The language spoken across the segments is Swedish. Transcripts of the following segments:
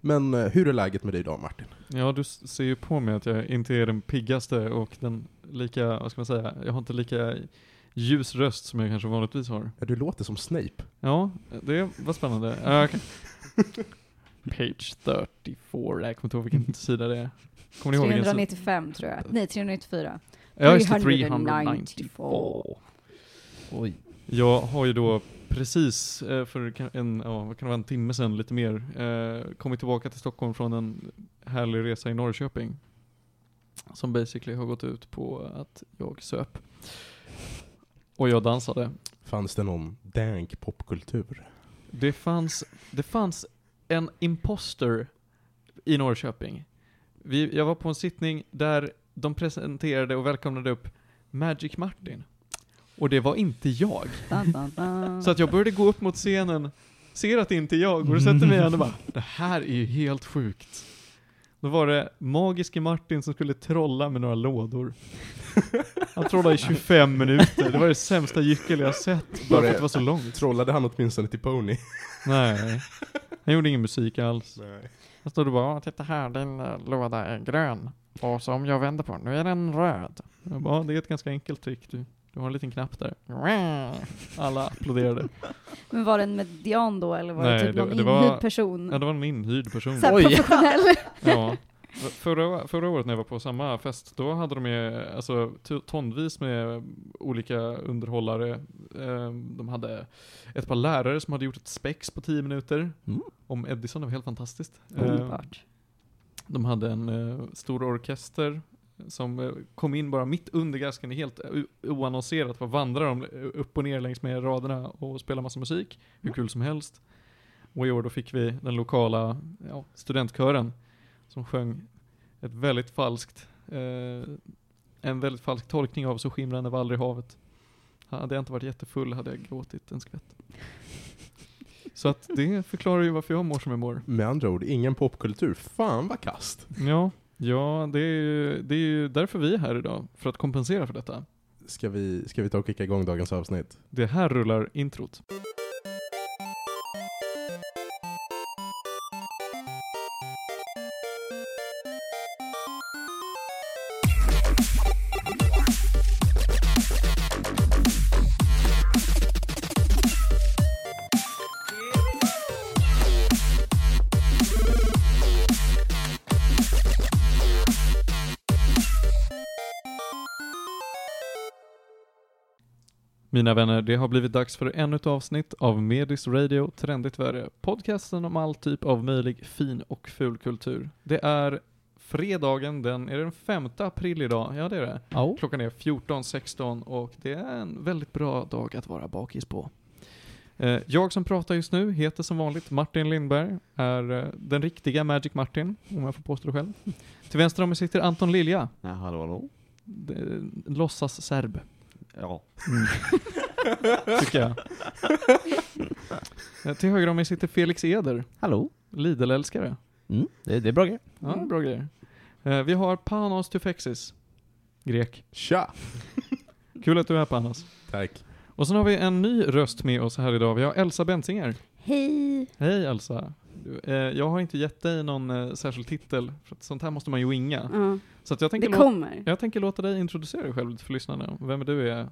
Men eh, hur är läget med dig idag Martin? Ja, du ser ju på mig att jag inte är den piggaste och den lika, vad ska man säga, jag har inte lika ljus röst som jag kanske vanligtvis har. Ja, du låter som Snape. Ja, det var spännande. Okej. Page 34, jag kommer inte ihåg vilken sida det är. Kommer ni ihåg vilken sida? 395 tror jag. Nej, 394. Ja, just det, 394. 394. Oj. Jag har ju då precis eh, för en, ja, vad kan det vara, en timme sedan, lite mer, eh, kommit tillbaka till Stockholm från en härlig resa i Norrköping. Som basically har gått ut på att jag söp. Och jag dansade. Fanns det någon dank popkultur? Det fanns, det fanns en imposter i Norrköping. Vi, jag var på en sittning där de presenterade och välkomnade upp Magic Martin. Och det var inte jag. Så att jag började gå upp mot scenen, ser att det inte är jag, går och sätter mig igen och bara Det här är ju helt sjukt. Då var det magiske Martin som skulle trolla med några lådor. Han trollade i 25 minuter, det var det sämsta gyckel jag sett, bara för att det var så långt. Trollade han åtminstone till Pony? Nej, han gjorde ingen musik alls. Nej. Han stod och bara "Ja, titta här, din eh, låda är grön. Och så om jag vänder på den, nu är den röd. Jag bara, "Ja, det är ett ganska enkelt trick du. Du har en liten knapp där. Alla applåderade. Men var det en median då, eller var Nej, det typ det- någon det var- inhyrd person? Ja, det var en inhyrd person. Så professionell. Ja. Förra, förra året när jag var på samma fest, då hade de med, alltså tonvis med olika underhållare. Eh, De hade ett par lärare som hade gjort ett spex på 10 minuter Mm. om Edison, det var helt fantastiskt. Underbart. De hade en eh, stor orkester som eh, kom in bara mitt under gasken, helt o- oannonserat, bara vandrar de upp och ner längs med raderna och spelar massa musik, hur kul som helst. Och i år då fick vi den lokala ja, studentkören som sjöng ett väldigt falskt, eh, en väldigt falsk tolkning av Så skimrande var aldrig havet. Hade jag inte varit jättefull hade jag gråtit en skvätt. Så att det förklarar ju varför jag mår som jag mår. Med andra ord, ingen popkultur. Fan vad kast. Ja, ja det, är ju, det är ju därför vi är här idag, för att kompensera för detta. Ska vi, ska vi ta och kicka igång dagens avsnitt? Det här rullar introt. Mina vänner, det har blivit dags för ännu ett avsnitt av Medis Radio Trendigt Värre. Podcasten om all typ av möjlig fin och ful kultur. Det är fredagen, den, är det den 5 april idag? Ja det är det. Ja. Klockan är 14.16 och det är en väldigt bra dag att vara bakis på. Eh, Jag som pratar just nu heter som vanligt Martin Lindberg, är eh, den riktiga Magic Martin, om jag får påstå det själv. Till vänster om mig sitter Anton Lilja, Ja, hallå, hallå. d- låtsas serb. Ja. tycker jag. Eh, Till höger om mig sitter Felix Eder, Hallå? Lidl-älskare. Mm, det, det är bra grejer. Ja, bra grejer. Eh, Vi har Panos Tufexis, grek. Tja! Kul att du är här Panos. Tack. Och sen har vi en ny röst med oss här idag. Vi har Elsa Bensinger. Hej! Hej Elsa. Eh, Jag har inte gett dig någon eh, särskild titel, för att sånt här måste man ju winga. Ja, Så att jag det tänker, lå- kommer. jag tänker låta dig introducera dig själv för lyssnarna, vem du är.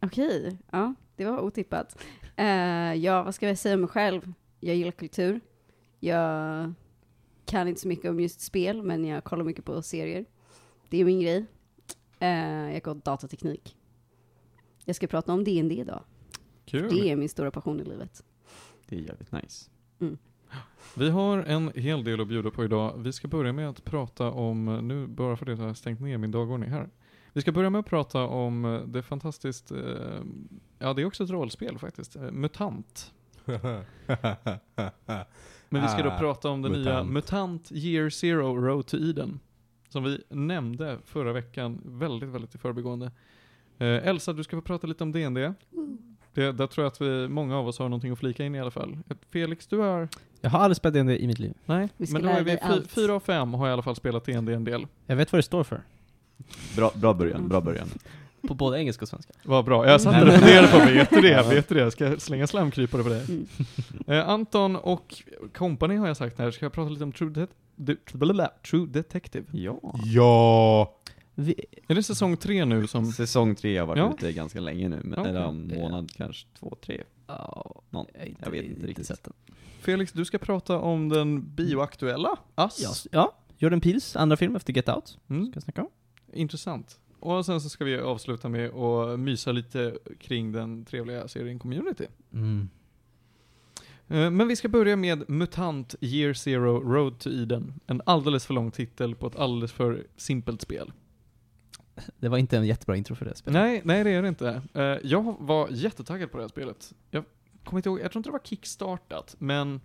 Okej, ja, det var otippat. Eh, ja, vad ska jag säga om mig själv? Jag gillar kultur. Jag kan inte så mycket om just spel, men jag kollar mycket på serier. Det är min grej. Eh, jag går datateknik. Jag ska prata om D&D idag. Kul. Det är min stora passion i livet. Det är jävligt nice. Vi har en hel del att bjuda på idag. Vi ska börja med att prata om, nu bara för det har jag stängt ner min dagordning här. Vi ska börja med att prata om eh, det fantastiskt, eh, ja det är också ett rollspel faktiskt, eh, MUTANT. Men vi ska då Ah, prata om den nya MUTANT. MUTANT Year Zero Road to Eden. Som vi nämnde förra veckan, väldigt, väldigt i förbigående. Elsa, du ska få prata lite om D&D. Det, där tror jag att vi, många av oss har någonting att flika in i alla fall. Felix, du har Jag har aldrig spelat D&D i mitt liv. Nej, men då är vi dig allt. fyra av fem har i alla fall spelat D&D en del. Jag vet vad det står för. Bra, bra början, bra början. På både engelska och svenska. Vad bra. Jag satt där och funderade på, vet du det? Vet du det? Jag ska slänga slamkrypare på det. Mm. Eh, Anton och company har jag sagt här. Ska jag prata lite om True, Det- De- True Detective? Ja. Ja! Vi, Är det säsong tre nu som... Säsong tre har varit Ja. ute ganska länge nu, men, Okej. eller en månad kanske, två, tre. ja, Någon. jag, har inte, Jag vet inte riktigt. sett den. Felix, du ska prata om den bioaktuella Ass. Ja, s- ja, Jordan Peels andra film efter Get Out. Mm. Ska jag snacka om. Intressant. Och sen så ska vi avsluta med att mysa lite kring den trevliga serien Community. Mm. Eh, Men vi ska börja med MUTANT Year Zero Road to Eden. En alldeles för lång titel på ett alldeles för simpelt spel. Det var inte en jättebra intro för det spelet. Nej, nej det är det inte. Eh, Jag var jättetaggad på det här spelet. Jag kommer inte ihåg, jag tror inte det var kickstartat, men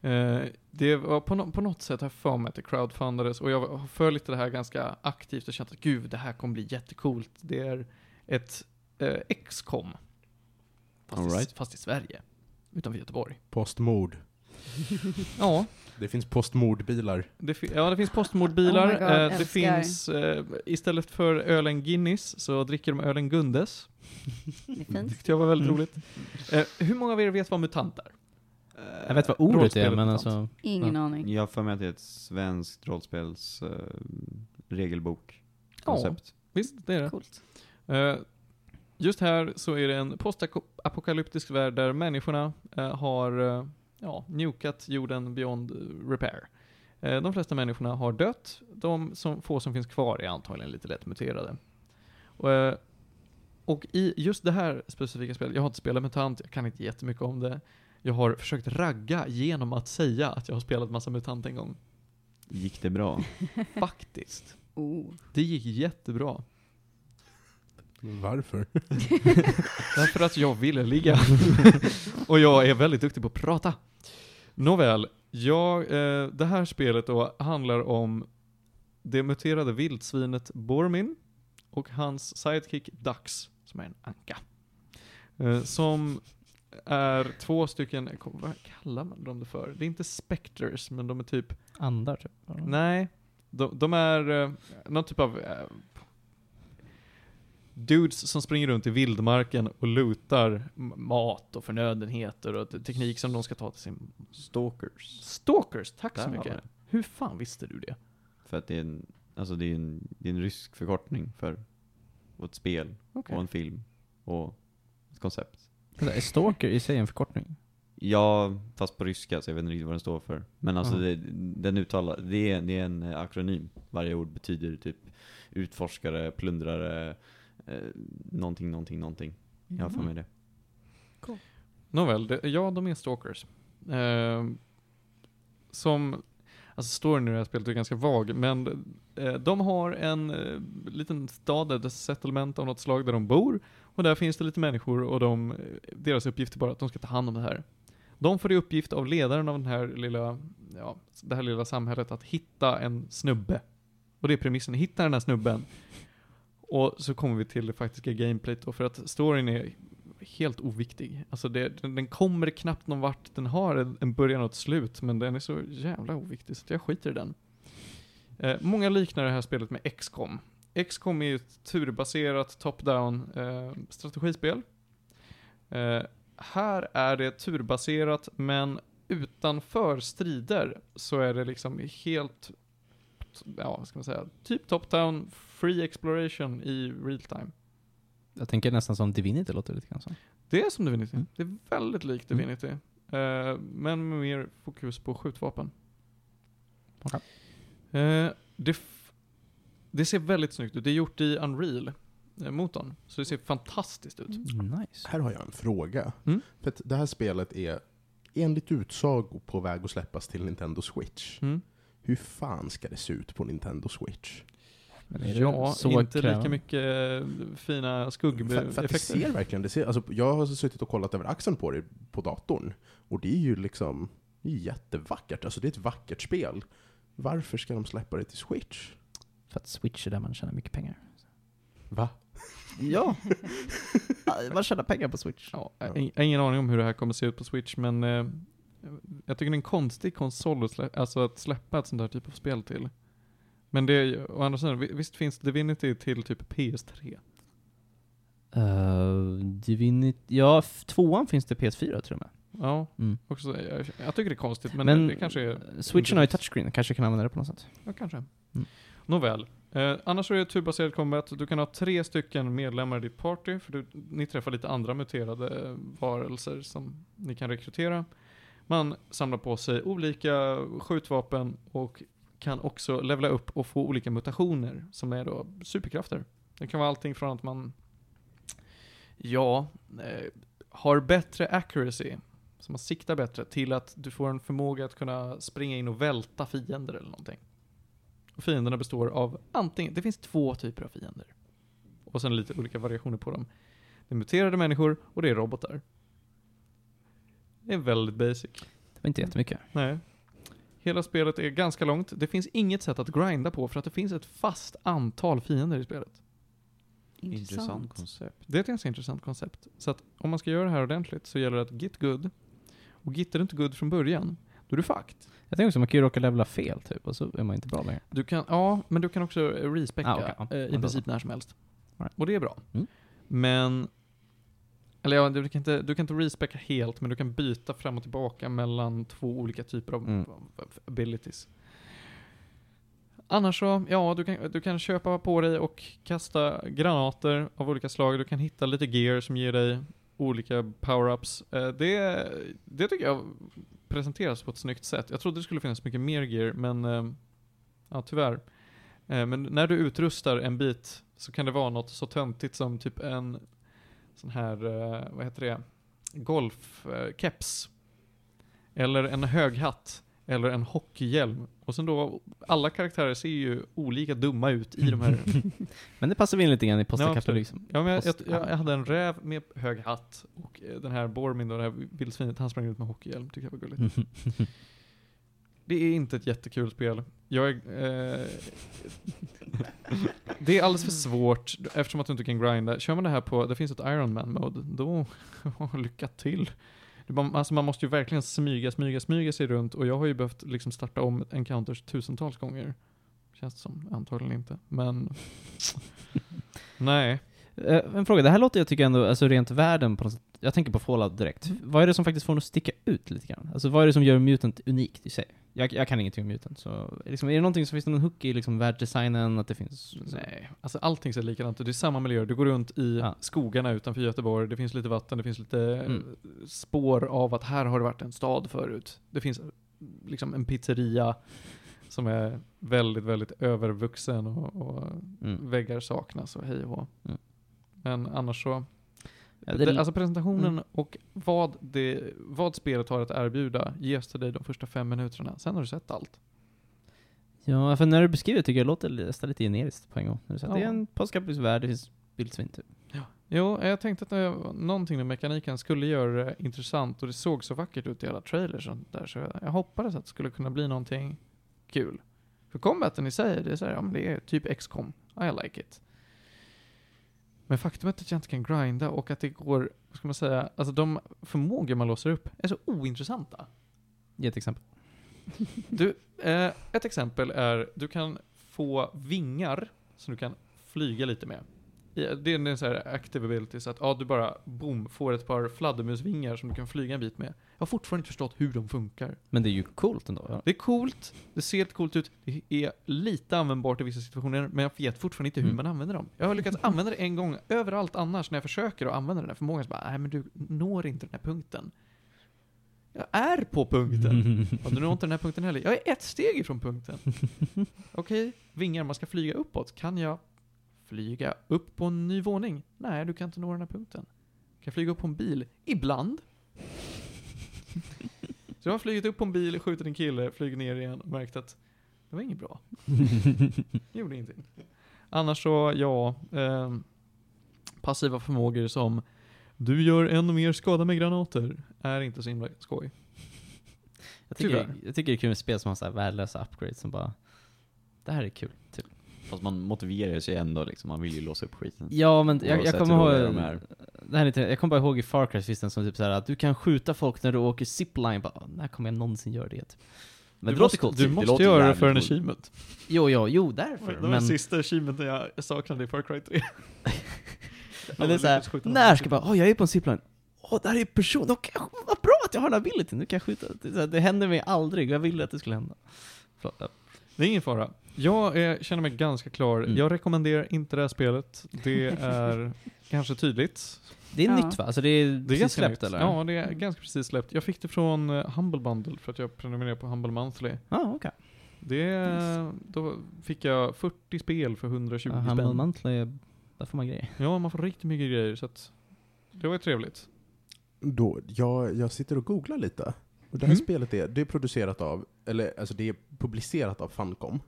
eh, det var på, no på något sätt, jag för mig att det crowdfundades, och jag har följt det här ganska aktivt och känt att gud, det här kommer bli jättecoolt. Det är ett eh, X-com. Fast, All i, right. fast i Sverige. Utanför Göteborg. Postmord. Ja, Det finns postmordbilar. Det, fi- ja, det finns postmordbilar. Oh God, eh, det älskar. finns, eh, istället för ölen Guinness så dricker de ölen Gundes. Det tyckte jag var väldigt Mm. roligt. Eh, hur många av er vet vad MUTANT är? Jag vet vad ordet är, men alltså... Ingen aning. Jag för mig att det är ett svenskt rollspels eh, regelbok Ja. koncept. Visst, det är det. Coolt. Eh, just här så är det en postapokalyptisk värld där människorna eh, har ja, nukat jorden beyond repair. Eh, de flesta människorna har dött. De som, få som finns kvar är antagligen lite lätt muterade. Och, eh, och i just det här specifika spelet, jag har inte spelat MUTANT, jag kan inte jättemycket om det. Jag har försökt ragga genom att säga att jag har spelat massa MUTANT en gång. Gick det bra? Faktiskt. Oh. Det gick jättebra. Varför? Därför att jag ville ligga. och jag är väldigt duktig på att prata. Nåväl, jag, eh, det här spelet då handlar om det muterade vildsvinet Bormin och hans sidekick Dux, som är en anka. Eh, som är två stycken, vad kallar man dem för? Det är inte specters, men de är typ Andar, typ. Nej, de, de är eh, någon typ av eh, dudes som springer runt i vildmarken och lutar mat och förnödenheter och te- teknik som de ska ta till sin... Stalkers. Stalkers, tack så Där har mycket. Hur fan visste du det? För att det är en, alltså det är en, det är en rysk förkortning för ett spel Okej. och en film och ett koncept. Är Stalker i sig en förkortning? Ja, fast på ryska så jag vet inte riktigt vad den står för. Men alltså Ja. det, den uttalar, det är, det är en akronym. Varje ord betyder typ utforskare, plundrare, eh, någonting, någonting, någonting. Jag har för mig det. Nåväl, det, ja de är stalkers. Eh, som, alltså storyn i det här spelet är ganska vag, men eh, de har en eh, liten stad, ett settlement av något slag där de bor, och där finns det lite människor och de, eh, deras uppgift är bara att de ska ta hand om det här. De får i uppgift av ledaren av den här lilla, ja, det här lilla samhället att hitta en snubbe. Och det är premissen, hitta den här snubben. Och så kommer vi till det faktiska gameplayt då, för att storyn är helt oviktig. Alltså det, den, den kommer knappt någon vart, den har en, en början och ett slut, men den är så jävla oviktig så att jag skiter i den. Eh, många liknar det här spelet med XCOM. XCOM är ju ett turbaserat top-down eh, strategispel. Eh, här är det turbaserat, men utanför strider så är det liksom helt, ja vad ska man säga, typ top-down, free exploration i real time. Jag tänker nästan som Divinity låter lite grann som. Det är som Divinity. Mm. Det är väldigt likt Mm. Divinity. Eh, men med mer fokus på skjutvapen. Okej. Eh, det, det ser väldigt snyggt ut. Det är gjort i Unreal-motorn. så det ser fantastiskt ut. Nice. Här har jag en fråga. Mm. För att det här spelet är enligt utsago på väg att släppas till Nintendo Switch. Mm. Hur fan ska det se ut på Nintendo Switch? Men är det Ja, så inte lika krävande? mycket eh, fina skuggeffekter. för det ser verkligen, det ser, alltså, jag har suttit och kollat över axeln på det på datorn. Och det är ju liksom, det är jättevackert. Alltså det är ett vackert spel. Varför ska de släppa det till Switch? För att Switch är där man tjänar mycket pengar. Va? Ja! man tjänar pengar på Switch. Ja, jag har ing- jag har ingen aning om hur det här kommer se ut på Switch, men eh, jag tycker det är en konstig konsol att, slä- alltså att släppa ett sånt här typ av spel till. Men det, å andra sidan, vi- visst finns Divinity till typ PS3? Uh, Divinity, ja, tvåan finns det PS4 tror jag med. Ja, Mm. också, jag, jag tycker det är konstigt, men, Men, det kanske är... Switchen har ju touchscreen, kanske kan använda det på något sätt. Ja, kanske. Mm. Nåväl. Eh, annars så är det turbaserad combat. Du kan ha tre stycken medlemmar i ditt party, för du, ni träffar lite andra muterade eh, varelser som ni kan rekrytera. Man samlar på sig olika skjutvapen och kan också levela upp och få olika mutationer som är då superkrafter. Det kan vara allting från att man, ja, eh, har bättre accuracy, så man siktar bättre, till att du får en förmåga att kunna springa in och välta fiender eller någonting. Och fienderna består av antingen, det finns två typer av fiender. Och sen lite olika variationer på dem. Det är muterade människor och det är robotar. Det är väldigt basic. Det var inte jättemycket. Nej. Hela spelet är ganska långt. Det finns inget sätt att grinda på för att det finns ett fast antal fiender i spelet. Intressant koncept. Det är ett ganska intressant koncept. Så att om man ska göra det här ordentligt så gäller det att git good. Och gittar du inte good från början, då är du fucked. Jag tänker också, man kan ju råka levla fel typ, och så är man inte bra längre. Du kan, ja, men du kan också respecka Ah, ja. eh, i princip när som helst. Alright. Och det är bra. Mm. Men, eller ja, du kan, inte, du kan inte respecka helt, men du kan byta fram och tillbaka mellan två olika typer av Mm. abilities. Annars så, ja, du kan, du kan köpa på dig och kasta granater av olika slag. Du kan hitta lite gear som ger dig olika power-ups. Eh, Det, det tycker jag presenteras på ett snyggt sätt. Jag trodde det skulle finnas mycket mer gear, men eh, ja, tyvärr. Eh, Men när du utrustar en bit så kan det vara något så töntigt som typ en sån här, eh, vad heter det, golfkeps. Eller en hög hatt. Eller en hockeyhjälm. Och sen då, alla karaktärer ser ju olika dumma ut i de här Men det passar väl in lite grann i postkapitalism. Ja, men jag, jag, jag, jag hade en räv med hög hatt och eh, den här Bormin då, det här vildsvinet, han sprang ut med hockeyhjälm, tycker jag var gulligt. Det är inte ett jättekul spel. Jag är, eh, det är alldeles för svårt eftersom att du inte kan grinda. Kör man det här på, det finns ett Iron man mode då, lycka till. Det bara- Alltså man måste ju verkligen smyga, smyga, smyga sig runt och jag har ju behövt liksom starta om encounters tusentals gånger. Känns det som, antagligen inte. Men, nej. Eh, en fråga, det här låter jag tycker ändå, alltså rent världen på något sätt, jag tänker på Fallout direkt. Mm. Vad är det som faktiskt får den att sticka ut lite grann? Alltså vad är det som gör Mutant unikt i sig? Jag, jag kan ingenting om Mutant, så liksom, är det någonting som finns någon hook i liksom världsdesignen, att det finns... Nej, alltså allting ser likadant ut. Det är samma miljö. Du går runt i Ja. skogarna utanför Göteborg. Det finns lite vatten, det finns lite eh, Mm. spår av att här har det varit en stad förut. Det finns eh, liksom en pizzeria som är väldigt, väldigt övervuxen och, och Mm. väggar saknas och hej och. Mm. Men annars så, Ja, det, alltså presentationen Mm. och vad, det, vad spelet har att erbjuda ges till dig de första fem minuterna. Sen har du sett allt. ja, för när du beskriver tycker jag det låter nästan lite generiskt på en gång. Att Det är Ja. en postkapitalistisk värld, det finns vildsvin typ. Jo, jag tänkte att var någonting med mekaniken skulle göra det intressant och det såg så vackert ut i alla trailers och sånt där så jag, jag hoppades att det skulle kunna bli någonting kul. För combaten i sig, det är så här, ja men det är typ XCOM. I like it. Men faktumet att jag inte kan grinda och att det går, vad ska man säga, alltså de förmågor man låser upp är så ointressanta. Ge ett exempel. Du, eh, ett exempel är, du kan få vingar som du kan flyga lite med. Det är en sån här active ability, så att ja, du bara boom, får ett par fladdermusvingar som du kan flyga en bit med. Jag har fortfarande inte förstått hur de funkar. Men det är ju coolt ändå. Ja. Det är coolt, det ser lite coolt ut, det är lite användbart i vissa situationer, men jag vet fortfarande inte hur Mm. man använder dem. Jag har lyckats använda det en gång, överallt annars när jag försöker att använda den här förmågan, så bara, nej men du når inte den här punkten. Jag är på punkten. Och du når inte den här punkten heller. Jag är ett steg ifrån punkten. Okej, vingar, man ska flyga uppåt. Kan jag flyga upp på en ny våning? Nej, du kan inte nå den här punkten. Kan jag flyga upp på en bil? Ibland. Så jag har flugit upp på en bil, skjutit en kille, flugit ner igen och märkt att det var inget bra. Det gjorde ingenting. Annars så, ja, ehm, passiva förmågor som du gör ännu mer skada med granater är inte så himla skoj. Jag tycker, Tyvärr. jag tycker det är kul med spel som har så här värdelösa upgrades som bara, det här är kul. Typ. Fast man motiverar sig ändå liksom, man vill ju låsa upp skiten. Ja, men jag, jag kommer ihåg, de är. det här är lite, jag kommer bara ihåg i Far Cry finns det som typ såhär att du kan skjuta folk när du åker zipline, bara, när kommer jag någonsin göra det? Men du det låter måste, coolt. Du Det måste låter göra det för en achievement. Jo, jo, jo, Det därför. var den Men, sista achievementen jag saknade i Far Cry 3. men det är såhär, när ska jag bara, åh jag är på en zipline. Åh, där är en person, jag, vad bra att jag har den abilityn, nu kan jag skjuta. Det, här, det händer mig aldrig, jag ville att det skulle hända. Förlåt. Det är ingen fara. Jag är, känner mig ganska klar. Mm. Jag rekommenderar inte det här spelet. Det är kanske tydligt. Det är Ja. nytt va? Alltså det är, Det är precis ganska släppt nytt. eller? Ja, det är ganska precis släppt. Jag fick det från uh, Humble Bundle för att jag prenumererar på Humble Monthly. Ah, okej. Det, Då fick jag 40 spel för 120 Ja, Humble spänn. Monthly, där får man grejer. Ja, man får riktigt mycket grejer så att det var ju trevligt. Då, jag, jag sitter och googlar lite. Och det här Mm. spelet är, det är producerat av, eller alltså det är publicerat av Funcom.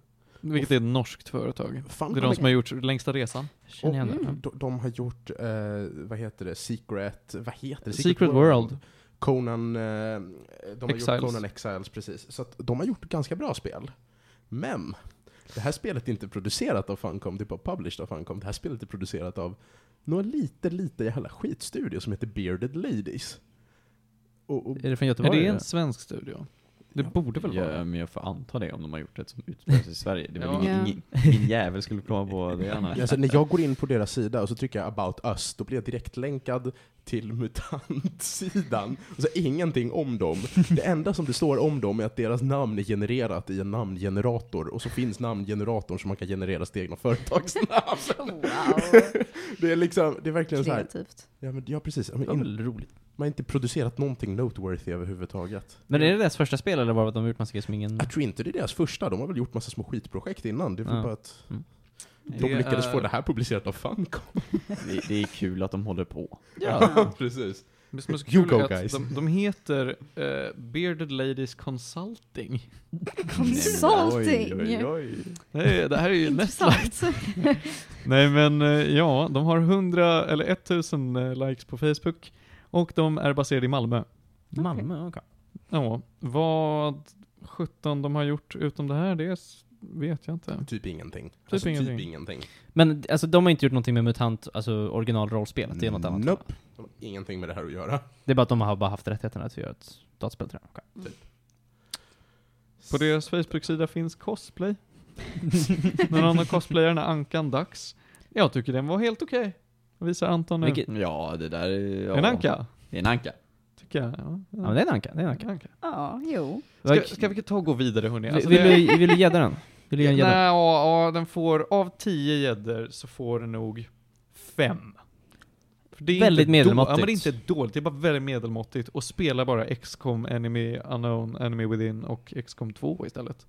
Vilket är ett norskt företag. Det Funcom är de som har gjort längsta resan. Mm. det. de, de har gjort, eh, vad heter det, Secret, vad heter det? Secret World. Conan, eh, de har Exiles. gjort Conan Exiles, precis. Så att de har gjort ganska bra spel. Men, det här spelet är inte producerat av Funcom, det är bara published av Funcom. Det här spelet är producerat av några lite, lite jävla skitstudio som heter Bearded Ladies. Och, och Är det från Är Göteborg? det eller? en svensk studio? Det Ja. borde väl vara Ja, det? men jag får anta det om de har gjort ett som utspelar sig i Sverige. Det är Ja. väl Ja. ingen, ingen, ingen jävel skulle komma på det annars. Alltså, när jag går in på deras sida och så trycker jag 'about us', då blir jag direkt länkad till MUTANT-sidan. Och så ingenting om dem. Det enda som det står om dem är att deras namn är genererat i en namngenerator, och så finns namngeneratorn så man kan generera sitt egna företagsnamn. Wow. Det är liksom, det är verkligen så här. Kreativt. Ja, men, ja precis. Ja, men Det var in, väl roligt. Man har inte producerat någonting noteworthy överhuvudtaget. Men är det deras första spel eller var det att de har gjort massa grejer som ingen... Jag tror inte det är deras första, de har väl gjort massa små skitprojekt innan. Det är Ja. bara att de Det lyckades är- få det här publicerat av Funcom. Det, det är kul att de håller på. Ja, precis. Det som är så You kul go, är att guys. de, de heter eh, Bearded Ladies Consulting. Consulting! Oj, oj, oj. Nej, det här är ju nästan... Nej men eh, ja, de har 100 eller 1000 eh, likes på Facebook. Och de är baserade i Malmö. Malmö, okej. Ja, vad 17 de har gjort utom det här, det vet jag inte. Typ ingenting. Typ alltså, ingenting. typ ingenting. Men alltså de har inte gjort någonting med MUTANT, alltså originalrollspelet, det är något annat? Nope. De har ingenting med det här att göra. Det är bara att de har bara haft rättigheterna att göra ett dataspel till det? Okej. På deras Facebook-sida finns cosplay. Någon har cosplayer när Ankan dags. Jag tycker den var helt okej. Jag visar Anton nu. Vilket- Ja, det där är... Ja. En anka, Det är en anka. tycker jag. Ja, Ja men det är en anka, det är en anka. anka. Ja, jo. Ska, ska vi ta och gå vidare hörni? Alltså, vill, det- du, vill du ge den? Vill du ge en Nej, gädda? ja, ja, den får, av 10 gäddor så får den nog 5. För det är Väldigt medelmåttigt. Ja, men det är inte dåligt, det är bara väldigt medelmåttigt. Och spelar bara XCOM, Enemy Unknown, Enemy Within och XCOM 2 istället.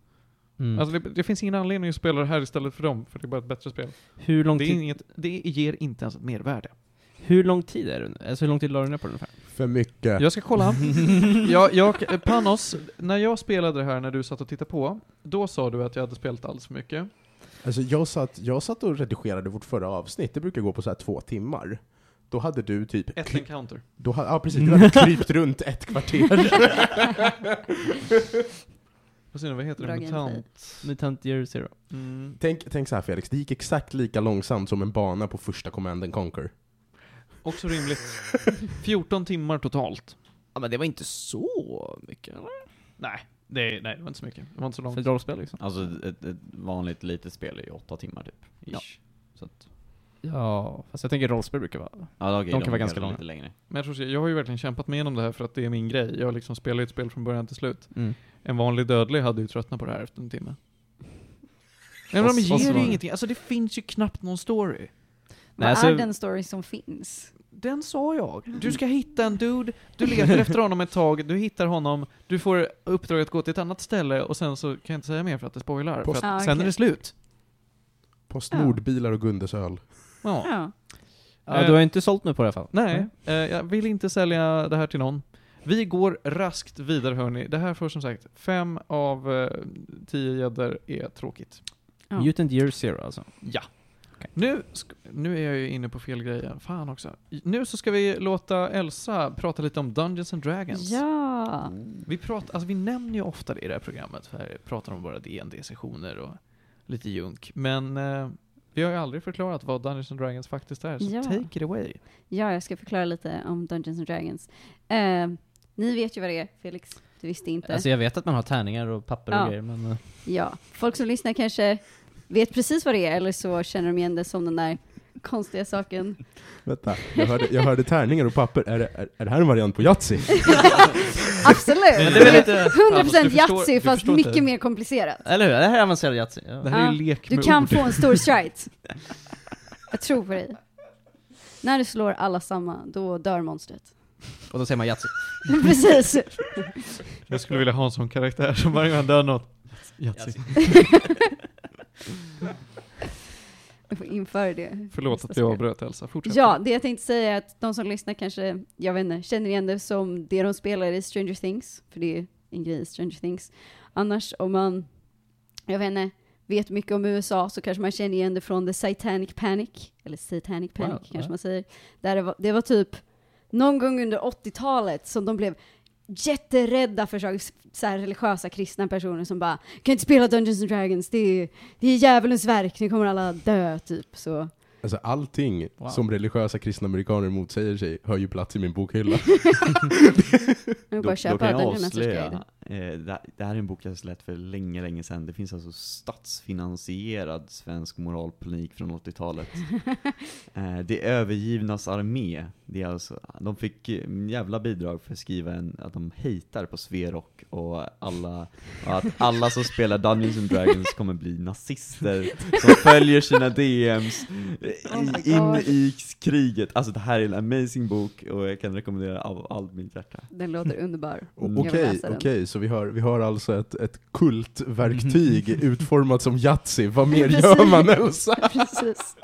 Mm. Alltså det, det finns ingen anledning att spela det här istället för dem, för det är bara ett bättre spel. hur, lång Det, tid, inget, det ger inte ens ett mervärde. hur lång tid är det? Alltså hur lång tid la du ner på den ungefär? För mycket. Jag ska kolla. jag, jag, Panos, när jag spelade det här när du satt och tittade på, då sa du att jag hade spelat alldeles för mycket. Alltså, jag, satt, jag satt och redigerade vårt förra avsnitt, det brukar gå på så här två timmar. Då hade du typ... Ett encounter. Då ja precis, du hade krypt runt ett kvarter. Vad säger du, vad heter det? Bra gameplay. Mutant? Mutant Year Zero. Mm. tänk, tänk så här Felix, det gick exakt lika långsamt som en bana på första Command and Conquer. Också rimligt. 14 timmar totalt. Ja men det var inte så mycket eller? Nej, det, nej, det var inte så mycket. Det var inte så långt. För ett rollspel liksom. Alltså ett, ett vanligt litet spel är ju åtta timmar typ. Ish. Ja. Så att, Ja, fast jag tänker rollspel brukar vara... ja, okej, De kan vara ganska långa. Lite längre. Men jag, tror, jag har ju verkligen kämpat mig igenom det här för att det är min grej. Jag liksom spelar ju ett spel från början till slut. Mm. En vanlig dödlig hade ju tröttnat på det här efter en timme. Men de ger ju ingenting. Alltså det finns ju knappt någon story. Nej, Vad alltså- är den story som finns? Den sa jag. Du ska hitta en dude, du letar efter honom ett tag, du hittar honom, du får uppdrag att gå till ett annat ställe och sen så kan jag inte säga mer för att det spoilar. Post- För att Ah, sen är det slut. Postnord, bilar och Gundes öl. Ja. Ja. Ja, du har inte sålt mig på det i alla fall. Nej, eh, jag vill inte sälja det här till någon. Vi går raskt vidare hörni. Det här får som sagt fem av eh, tio gäddor är tråkigt. Ja. Mutant Year Zero alltså. Ja. Nu, sk- nu är jag ju inne på fel grej igen. Fan också. Nu så ska vi låta Elsa prata lite om Dungeons and Dragons. Ja. Vi, pratar, alltså vi nämner ju ofta det i det här programmet, för här pratar om våra dd sessioner och lite junk. Men eh, vi har ju aldrig förklarat vad Dungeons and Dragons faktiskt är, så Ja. take it away. ja, jag ska förklara lite om Dungeons and Dragons. Eh, ni vet ju vad det är, Felix. det visste inte. Alltså jag vet att man har tärningar och papper och Ja. grejer, men... eh, Ja, folk som lyssnar kanske vet precis vad det är, eller så känner de igen det som den där konstiga saken. Vänta, jag hörde, jag hörde tärningar och papper. Är det, är, är det här en variant på Yatzy? Absolut! Men det är väl lite... 100% du förstår- Yatzy, du fast mycket inte. mer komplicerat. Eller hur? Det här är avancerad Yatzy. Ja. Det här är Ja, ju lek Du med kan ord. få en stor strike. Jag tror på dig. När du slår alla samma, då dör monstret. Och då säger man Yatzy. Precis. Jag skulle vilja ha en sån karaktär som varje gång han dör något. Yatzy. Införa det. Förlåt att jag avbröt Elsa, fortsätt. Ja, det jag tänkte säga är att de som lyssnar kanske, jag vet inte, känner igen det som det de spelar i Stranger Things, för det är en grej i Stranger Things. Annars om man, jag vet inte, vet mycket om USA så kanske man känner igen det från The Satanic Panic, eller Satanic Panic Wow, kanske ja. man säger. Där det, var, det var typ någon gång under 80-talet som de blev jätterädda för så, här religiösa kristna personer som bara kan inte spela Dungeons and Dragons, det är, det är djävulens verk, nu kommer alla dö, typ så. Alltså allting Wow. som religiösa kristna amerikaner motsäger sig hör ju plats i min bokhylla. Då, bara då kan jag avslöja, det, här- det här är en bok jag släppt för länge, länge sedan. Det finns alltså statsfinansierad svensk moralpanik från 80-talet. eh, det är övergivnas armé. Det är alltså, de fick eh, jävla bidrag för att skriva en, att de hatar på Sverok och alla, och att alla som spelar Dungeons and Dragons kommer bli nazister som följer sina DMs Oh in i kriget. Alltså det här är en amazing bok och jag kan rekommendera av allt mitt hjärta. Den låter underbar. Mm. Okej, den. okej, så vi har, vi har alltså ett, ett kultverktyg utformat som Yatzy. Vad mer Precis. gör man Elsa? Precis.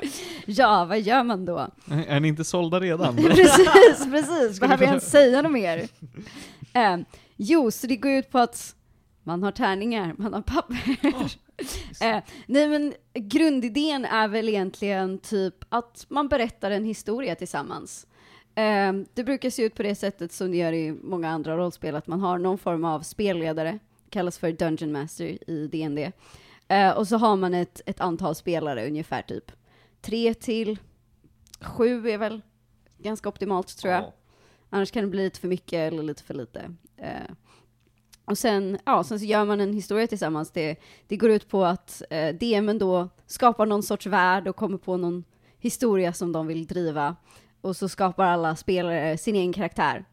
Ja, vad gör man då? Är är ni inte sålda redan? precis, precis. Behöver jag ens säga något mer? Eh, jo, så det går ut på att man har tärningar, man har papper. eh, nej men grundidén är väl egentligen typ att man berättar en historia tillsammans. Eh, det brukar se ut på det sättet som det gör i många andra rollspel, att man har någon form av spelledare, kallas för Dungeon Master i D&D. Eh, och så har man ett, ett antal spelare, ungefär typ tre till sju är väl ganska optimalt tror jag. Annars kan det bli lite för mycket eller lite för lite. Eh, och sen, ja, sen så gör man en historia tillsammans. Det, det går ut på att eh, DMen då skapar någon sorts värld och kommer på någon historia som de vill driva. Och så skapar alla spelare sin egen karaktär.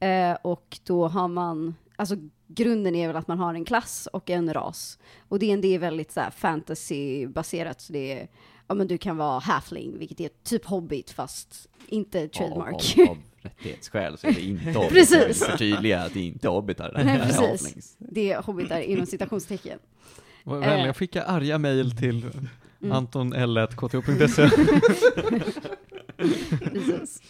Eh, och då har man, alltså grunden är väl att man har en klass och en ras. Och D&D är väldigt så här fantasy-baserat, så det är, ja men du kan vara halfling, vilket är typ hobbit fast inte trademark. Av, av, av rättighetsskäl så är det inte hobbit. Precis. Förtydliga att det inte är hobbitar. Nej, Det är precis. Det är hobbitar inom citationstecken. Var Eh. vänliga skicka arga mejl till Mm. antonl.kto.se. Precis.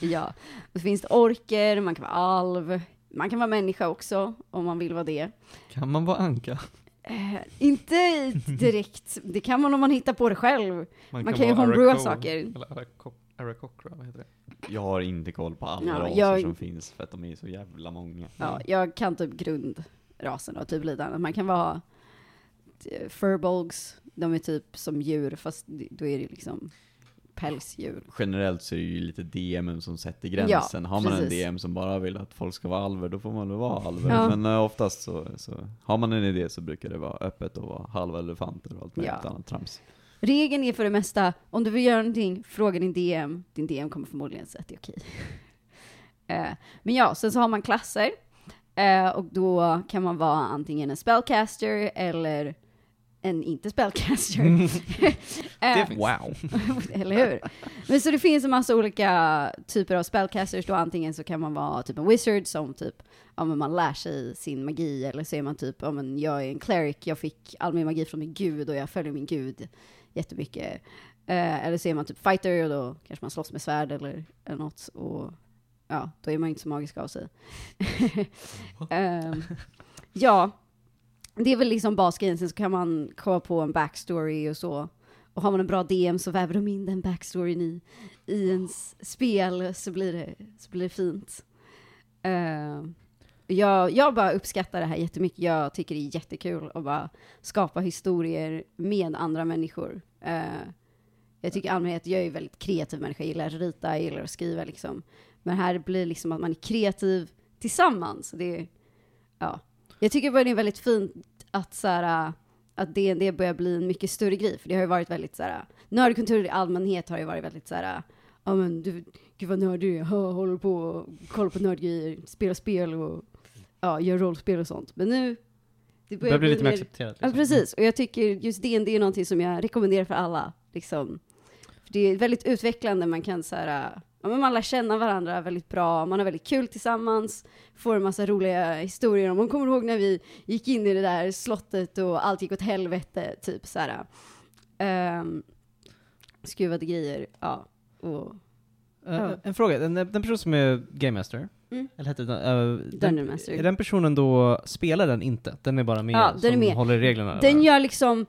Ja, och så finns det orker, man kan vara alv, man kan vara människa också om man vill vara det. Kan man vara anka? Eh, inte direkt, det kan man om man hittar på det själv. Man kan ju vara homebrewa Araco- saker. Eller Arakokra, vad heter det? Jag har inte koll på alla Ja, raser jag- som finns för att de är så jävla många. Ja, jag kan typ grundrasen och typ lite annat. Man kan vara eh, furbolgs, de är typ som djur fast då är det liksom pälsdjur. Generellt så är det ju lite DM som sätter gränsen. har man en precis. DM som bara vill att folk ska vara alver, då får man väl vara alver. Ja. Men eh, oftast så, så, har man en idé så brukar det vara öppet och vara halva elefanter och allt möjligt Ja. annat trams. Regeln är för det mesta, om du vill göra någonting, fråga din DM. Din DM kommer förmodligen säga att det är okej. Eh, men ja, sen så har man klasser. Eh, och då kan man vara antingen en spellcaster eller en inte spellcaster. Eh, Wow. eller hur? Men så det finns en massa olika typer av spellcasters då. Antingen så kan man vara typ en wizard som typ, ja men man lär sig sin magi. Eller så är man typ, ja men jag är en cleric, jag fick all min magi från min gud och jag följer min gud jättemycket. Eh, eller så är man typ fighter och då kanske man slåss med svärd eller, eller något. Och ja, då är man inte så magisk av sig. Ehm, ja, det är väl liksom basgrejen. Sen så kan man komma på en backstory och så. Och har man en bra DM så väver de in den backstoryn i, i ens spel så blir det, så blir det fint. Uh, jag, jag bara uppskattar det här jättemycket. Jag tycker det är jättekul att bara skapa historier med andra människor. Uh, jag tycker i allmänhet, jag är ju väldigt kreativ människa, jag gillar att rita, jag gillar att skriva liksom. Men här blir det liksom att man är kreativ tillsammans. Det, är- ja. Jag tycker bara det är väldigt fint att så här, att D&D börjar bli en mycket större grej, för det har ju varit väldigt så här, nördkultur i allmänhet har ju varit väldigt så här, ja men du, gud vad nördig du är, håller på och kollar på nördgrejer, spelar spel och ja, gör rollspel och sånt. Men nu, det Det börjar bli lite mer accepterat. Ja, Liksom. precis. Och jag tycker just D&D är någonting som jag rekommenderar för alla. Liksom. För det är väldigt utvecklande, man kan så här, ja, men man lär känna varandra väldigt bra, man har väldigt kul tillsammans, får en massa roliga historier. Om man kommer ihåg när vi gick in i det där slottet och allt gick åt helvete, typ så här. Um, skruvade grejer, ja. Och Eh, Ja. En fråga, den, den person som är Game Master, Mm. eller hette den, uh, Dungeon Master. Är den personen då, spelar den inte? Den är bara med Ja, den som är med. håller reglerna? Den eller? gör liksom,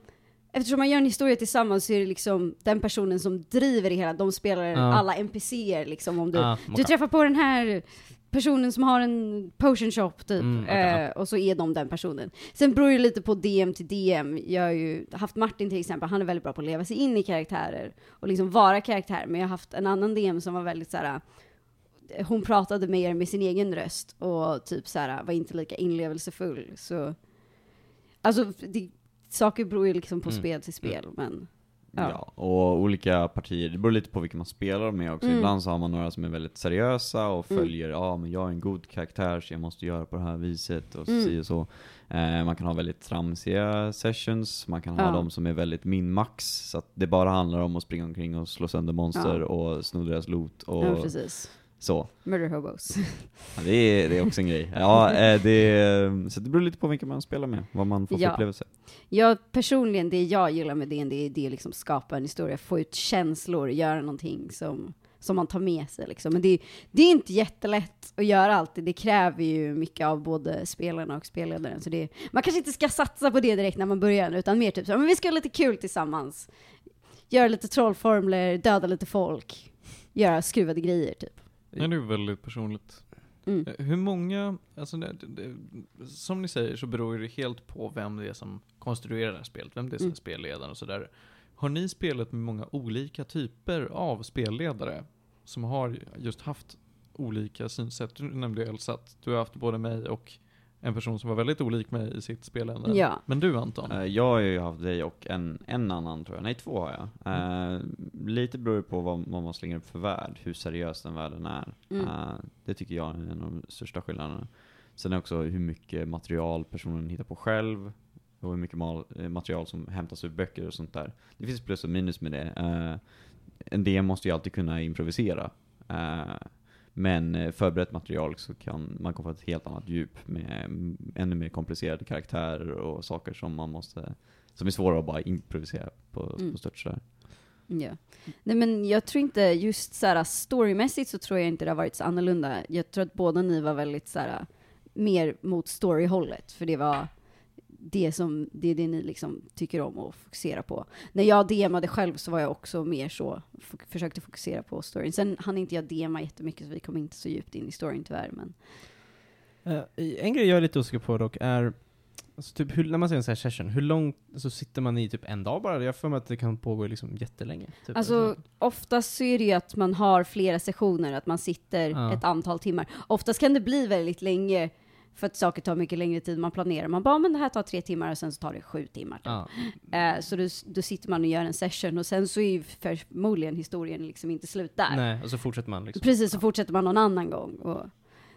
eftersom man gör en historia tillsammans så är det liksom den personen som driver det hela, de spelar Ja. alla NPCer liksom. Om du, Ah, du träffar på den här personen som har en potion shop typ, Mm, okej, eh, och så är de den personen. Sen beror det lite på DM till DM. Jag har ju haft Martin till exempel, han är väldigt bra på att leva sig in i karaktärer och liksom vara karaktär, men jag har haft en annan DM som var väldigt såhär hon pratade mer med sin egen röst och typ så här var inte lika inlevelsefull. Så, alltså, det, saker beror ju liksom på Mm. spel till spel, men Ja. Ja. och olika partier, det beror lite på vilka man spelar med också. Mm. Ibland så har man några som är väldigt seriösa och Mm. följer, ja men jag är en god karaktär så jag måste göra på det här viset och Mm. si och så. Eh, man kan ha väldigt tramsiga sessions, man kan ha Ja. de som är väldigt min-max, så att det bara handlar om att springa omkring och slå sönder monster Ja. och sno deras loot och. Så. Murder hobos. Ja, det, är, det är också en grej. Ja, eh, det, så det beror lite på vilka man spelar med, vad man får för Ja. upplevelse. Jag personligen, det jag gillar med D&D är det liksom skapa en historia, få ut känslor, göra någonting som, som man tar med sig liksom. Men det, det är inte jättelätt att göra alltid, det kräver ju mycket av både spelarna och spelledaren. Så det, man kanske inte ska satsa på det direkt när man börjar, utan mer typ så, men vi ska ha lite kul tillsammans. Göra lite trollformler, döda lite folk, göra skruvade grejer typ. Ja, det är väldigt personligt. Mm. Eh, Hur många, alltså det, det, som ni säger så beror det helt på vem det är som konstruerar det här spelet, vem det är som är Mm. spelledaren och sådär. Har ni spelat med många olika typer av spelledare som har just haft olika synsätt? Du nämnde Elsa att du har haft både mig och en person som var väldigt olik mig i sitt spelande. Ja. Men du Anton? Eh, Jag har ju haft dig och en, en annan tror jag, nej två har jag. Eh, lite beror det på vad, vad man slänger upp för värld, hur seriös den världen är. Mm. Eh, det tycker jag är en av de största skillnaderna. Sen är också hur mycket material personen hittar på själv, och hur mycket mal, material som hämtas ur böcker och sånt där. Det finns plus och minus med det. En DM måste ju alltid kunna improvisera. Men eh, förberett material så kan man komma få ett helt annat djup med ännu mer komplicerade karaktärer och saker som man måste, som är svåra att bara improvisera på, Mm. på stört sådär. Ja. Nej men jag tror inte, just såhär storymässigt så tror jag inte det har varit så annorlunda. Jag tror att båda ni var väldigt såhär, mer mot storyhållet, för det var det som, det är det ni liksom tycker om att fokusera på. När jag DMade själv så var jag också mer så, försökte fokusera på storyn. Sen hann inte jag DMa jättemycket så vi kom inte så djupt in i storyn tyvärr, men Eh, en grej jag är lite osäker på dock är, alltså typ hur, när man ser en sån här session, hur långt så sitter man i typ en dag bara? Jag för mig att det kan pågå liksom jättelänge. Typ. Alltså, oftast så är det ju att man har flera sessioner, att man sitter Ja. ett antal timmar. Oftast kan det bli väldigt länge, för att saker tar mycket längre tid man planerar. Man bara, men det här tar tre timmar och sen så tar det sju timmar. typ. ja. Eh, så då, då sitter man och gör en session och sen så är ju förmodligen historien liksom inte slut där. Nej, och så fortsätter man liksom. Precis, så fortsätter man någon annan gång. Och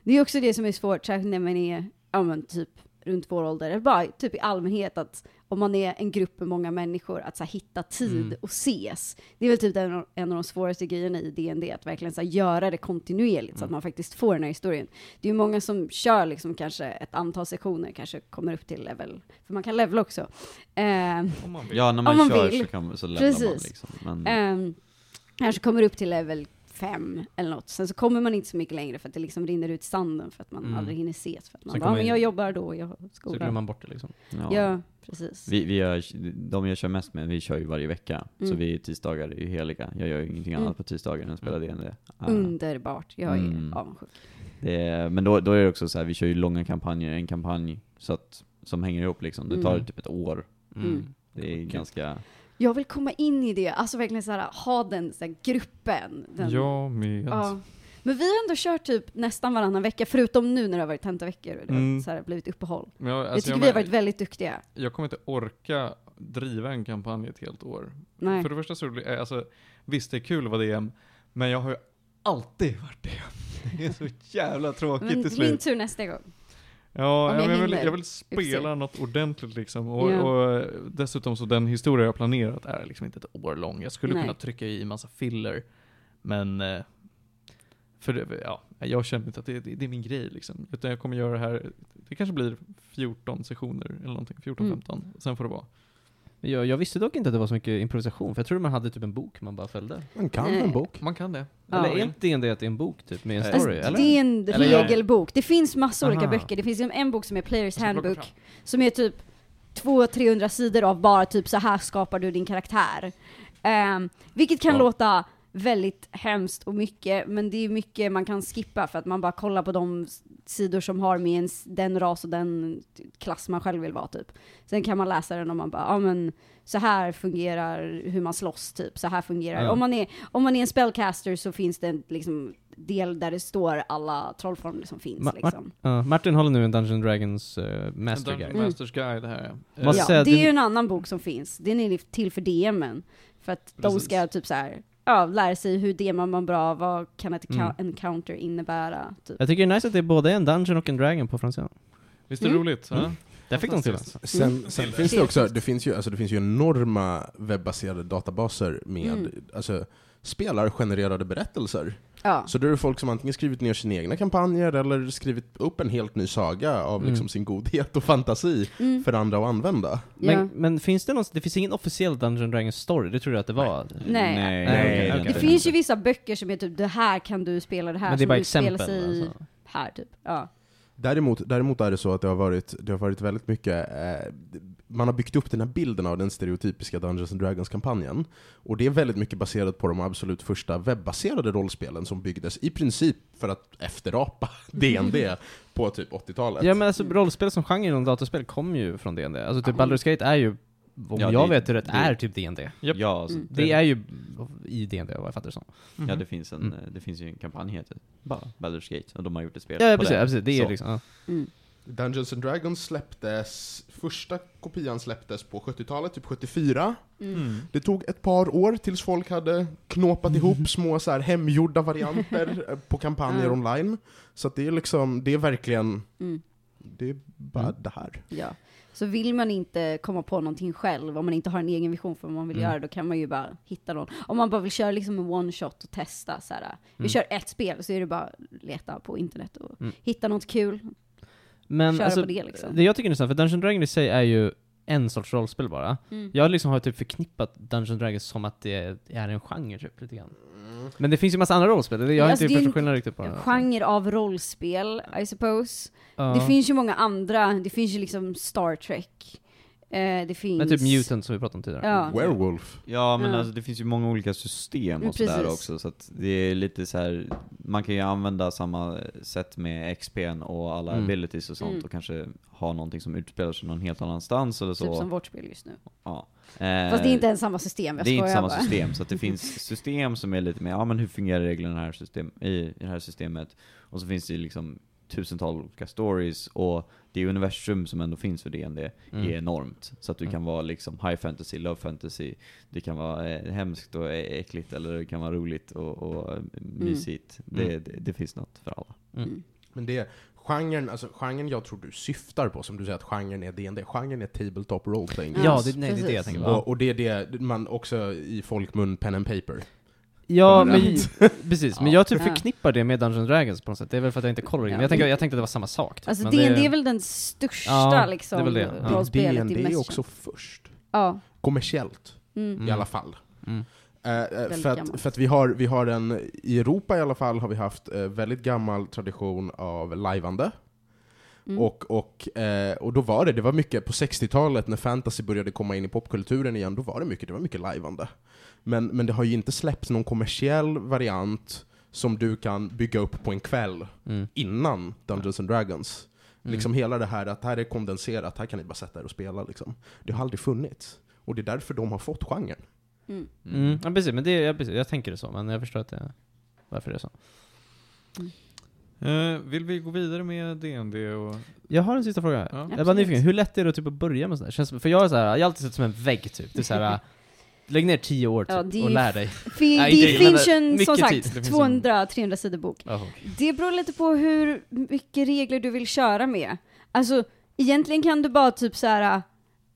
det är också det som är svårt, särskilt när man är, ja men typ runt vår ålder, eller bara typ i allmänhet att om man är en grupp med många människor, att så här, hitta tid Mm. och ses. Det är väl typ en, av- en av de svåraste grejerna i DND, att verkligen så här, göra det kontinuerligt så att Mm. man faktiskt får den här historien. Det är ju många som kör liksom kanske ett antal sektioner, kanske kommer upp till level, för man kan levela också. Eh, Om man vill. Ja, när man, man kör vill. så, kan, så levlar man Precis. liksom. Men, Ehm, kanske kommer upp till level 5 eller något. Sen så kommer man inte så mycket längre för att det liksom rinner ut sanden för att man Mm. aldrig hinner ses. För att man Sen bara, men jag jobbar då, jag har Så skola. glömmer man bort det liksom. ja. Ja, precis. Vi, vi gör, de jag kör mest med, vi kör ju varje vecka. Så Mm. vi tisdagar är ju heliga. Jag gör ju ingenting Mm. annat på tisdagar än att spela Mm. DND. Ja. Underbart. Jag är Mm. avundsjuk. Det är, men då, då är det också så här, vi kör ju långa kampanjer, en kampanj så att, som hänger ihop liksom. Det tar Mm. typ ett år. Mm. Det är ganska... Jag vill komma in i det, alltså verkligen så här, ha den så här, gruppen. Den, Jag med. Ja. Men vi har ändå kört typ nästan varannan vecka, förutom nu när det har varit tentaveckor och det har Mm. så här blivit uppehåll. Men jag, jag alltså, tycker jag, vi har varit väldigt duktiga. jag kommer inte orka driva en kampanj ett helt år. Nej. För det första så det, alltså, visst det är kul att vara DM, men jag har ju alltid varit DM. Det är så jävla tråkigt Men till min slut. tur nästa gång. Ja, jag, jag vill, jag vill spela något ordentligt liksom. Och, Ja. och dessutom så den historia jag planerat är liksom inte ett år lång. Jag skulle Nej. kunna trycka i massa filler, men eh, för ja, jag känner inte att det, det, det är min grej liksom. Utan jag kommer göra det här, det kanske blir 14 sessioner eller någonting, 14-15. Mm. Sen får det vara. Jag, jag visste dock inte att det var så mycket improvisation, för jag trodde man hade typ en bok man bara följde. Man kan Nej. en bok. Man kan det. Ja. Eller är inte det att det är en bok typ, med en Alltså, story? Alltså, eller? det är en Eller regelbok. Det finns massa olika böcker. Det finns ju en bok som är Players Handbook, som är typ 200-300 sidor av bara typ så här skapar du din karaktär. Ehm, vilket kan Ja. låta väldigt hemskt och mycket, men det är mycket man kan skippa för att man bara kollar på de sidor som har med ens, den ras och den klass man själv vill vara typ. Sen kan man läsa den och man bara, ja men så här fungerar hur man slåss typ, så här fungerar Ja. om, man är, om man är en spellcaster så finns det en liksom, del där det står alla trollformler som finns Ma- liksom. Ja, Martin håller nu en Dungeon Dragons uh, Master Guide. Dungeon Masters Guide här ja. Ja, det är ju en annan bok som finns. Den är till för DMen. För att de Precis. ska typ så här, ja, lära sig hur DMar man bra, vad kan ett Mm. mm. encounter innebära, typ. Jag tycker det är nice att det är både en Dungeon och en Dragon på franska. Visst är det Mm. roligt? Mm. Ja? Där fick de till alltså. Sen, Mm. sen Till- finns det också, det finns ju, alltså det finns ju enorma webbaserade databaser med Mm. alltså, spelargenererade berättelser. Ja. Så då är det folk som antingen skrivit ner sina egna kampanjer eller skrivit upp en helt ny saga av Mm. liksom sin godhet och fantasi Mm. för andra att använda. Men, ja. men finns det någon, det finns ingen officiell Dungeon Dragons story, det tror jag att det var? Nej. Nej, Nej, det är okej. Det finns ju vissa böcker som är typ, det här kan du spela, det här Men det är som bara utspelar exempel sig alltså. här typ. Ja. Däremot, däremot är det så att det har varit, det har varit väldigt mycket, eh, man har byggt upp den här bilden av den stereotypiska Dungeons and Dragons-kampanjen. Och det är väldigt mycket baserat på de absolut första webbaserade rollspelen som byggdes i princip för att efterapa D&D på typ 80-talet. Ja men alltså rollspel som genre inom dataspel kommer ju från D&D. Alltså typ. Baldur's Gate är ju, om Ja, jag det- vet det rätt, det- är typ D&D. Japp. Ja, alltså, Mm. Det är ju i D&D vad jag fattar det som. ja, det finns, en, Mm. det finns ju en kampanj heter bara Baldur's Gate, och de har gjort ett spel Ja på precis, det. ja, precis. det är Så. liksom, ja. Mm. Dungeons and Dragons släpptes, första kopian släpptes på 70-talet, typ 74. Mm. Mm. Det tog ett par år tills folk hade knåpat ihop små så här hemgjorda varianter eh, på kampanjer Ja. online. Så det är liksom, det är verkligen, Mm. det är bara Mm. det här. Ja. Så vill man inte komma på någonting själv, om man inte har en egen vision för vad man vill Mm. göra, då kan man ju bara hitta någon. Om man bara vill köra liksom en one shot och testa så här. Vi Mm. kör ett spel, så är det bara leta på internet och Mm. hitta något kul. Men Köra alltså, på det, liksom. det jag tycker är intressant, för Dungeon Dragon i sig är ju en sorts rollspel bara. Mm. Jag liksom har typ förknippat Dungeon Dragons som att det är en genre typ, lite grann. Men det finns ju massa andra rollspel, jag har alltså, inte förstått en skillnad riktigt på det. En genre av rollspel, I suppose. Ja. Det finns ju många andra, det finns ju liksom Star Trek. Eh, det finns... Men typ Mutant som vi pratade om tidigare. Ja. Werewolf. Ja men Ja. alltså det finns ju många olika system och sådär också, så att det är lite så här. man kan ju använda samma sätt med XP'n och alla Mm. abilities och sånt Mm. och kanske ha någonting som utspelar sig någon helt annanstans eller så. Typ som vårt spel just nu. ja. Fast det är inte ens samma system, jag det är inte samma bara. system, så att det finns system som är lite mer, ja men hur fungerar reglerna här, system, i, i det här systemet? Och så finns det ju liksom tusentals olika stories, och det universum som ändå finns för D&D Mm. är enormt. Så att du Mm. kan vara liksom high fantasy, low fantasy, det kan vara eh, hemskt och äckligt, eller det kan vara roligt och, och eh, mysigt. Det, Mm. det, det finns något för alla. Mm. Men det, genren, alltså genren jag tror du syftar på, som du säger att genren är D&D, genren är tabletop role-playing. Ja, Ja, det, nej, det är det jag precis. tänker på. Och, och det är det man också i folkmun pen and paper. Ja, men, precis. Men Ja. jag typ förknippar det med Dungeons Dragons på något sätt. Det är väl för att jag inte kollar in. Ja. Men jag tänkte, jag tänkte att det var samma sak. Typ. Alltså det är väl den största Ja, liksom, det är väl det. Ja. rollspelet i D&D är också först. Ja. Kommersiellt, Mm. I alla fall. Mm. Väldigt för att, för att vi, har, vi har en, i Europa i alla fall, har vi haft eh, väldigt gammal tradition av lajvande. Mm. Och, och, eh, och då var det, det var mycket, på 60-talet när fantasy började komma in i popkulturen igen, då var det mycket, det var mycket lajvande. Men, men det har ju inte släppts någon kommersiell variant som du kan bygga upp på en kväll Mm. innan Dungeons and Dragons. Mm. Liksom hela det här att här är kondenserat, här kan ni bara sätta er och spela liksom. Det har aldrig funnits. Och det är därför de har fått genren. Mm. Mm. Ja, precis. Men det, ja, precis. Jag tänker det så, men jag förstår att det, varför det är så. Eh, vill vi gå vidare med DND och... Jag har en sista fråga. Ja. Jag är bara nyfiken, hur lätt är det att typ att börja med sånt här? Känns, för jag är så här, jag har alltid sett som en vägg typ. Det är så här, lägg ner tio år typ Ja, det och lär dig. Fin, Nej, det det- finns en, som sagt, Det finns en- 200-300 sidor bok. Jaha. Det beror lite på hur mycket regler du vill köra med. Alltså, egentligen kan du bara typ så här.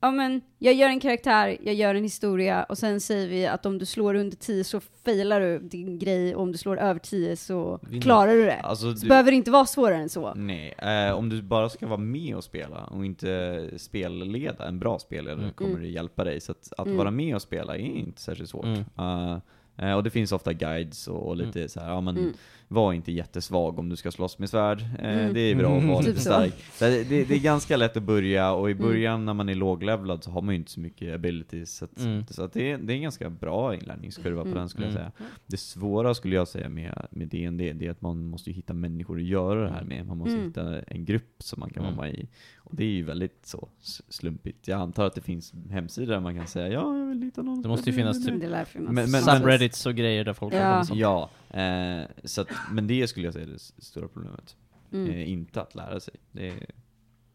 Ja men, jag gör en karaktär, jag gör en historia, och sen säger vi att om du slår under 10 så failar du din grej, och om du slår över 10 så Vinner. klarar du det. Alltså, Så du, behöver det inte vara svårare än så. nej, eh, om du bara ska vara med och spela och inte spelleda, en bra spelledare Mm. kommer Mm. det hjälpa dig. Så att, att Mm. vara med och spela är inte särskilt svårt. Mm. Eh, och det finns ofta guides och, och lite så här, ja men Mm. Var inte jättesvag om du ska slåss med svärd. Eh, Mm. Det är bra att vara Typ lite så. stark. Det, det, det är ganska lätt att börja, och i Mm. början när man är låglevlad så har man ju inte så mycket abilities. Så, att, Mm. så att det, är, det är en ganska bra inlärningskurva på Mm. den skulle jag Mm. säga. Det svåra skulle jag säga med, med D&D det är att man måste ju hitta människor att göra det här med. Man måste Mm. hitta en grupp som man kan Mm. vara med i. Och det är ju väldigt så slumpigt. Jag antar att det finns hemsidor där man kan säga ja, jag vill hitta någon. Det måste ju finnas typ. Men- men- subreddits och grejer där folk Ja. liksom. Ja, eh, så att, men det skulle jag säga är det stora problemet. Mm. Eh, inte att lära sig. Det är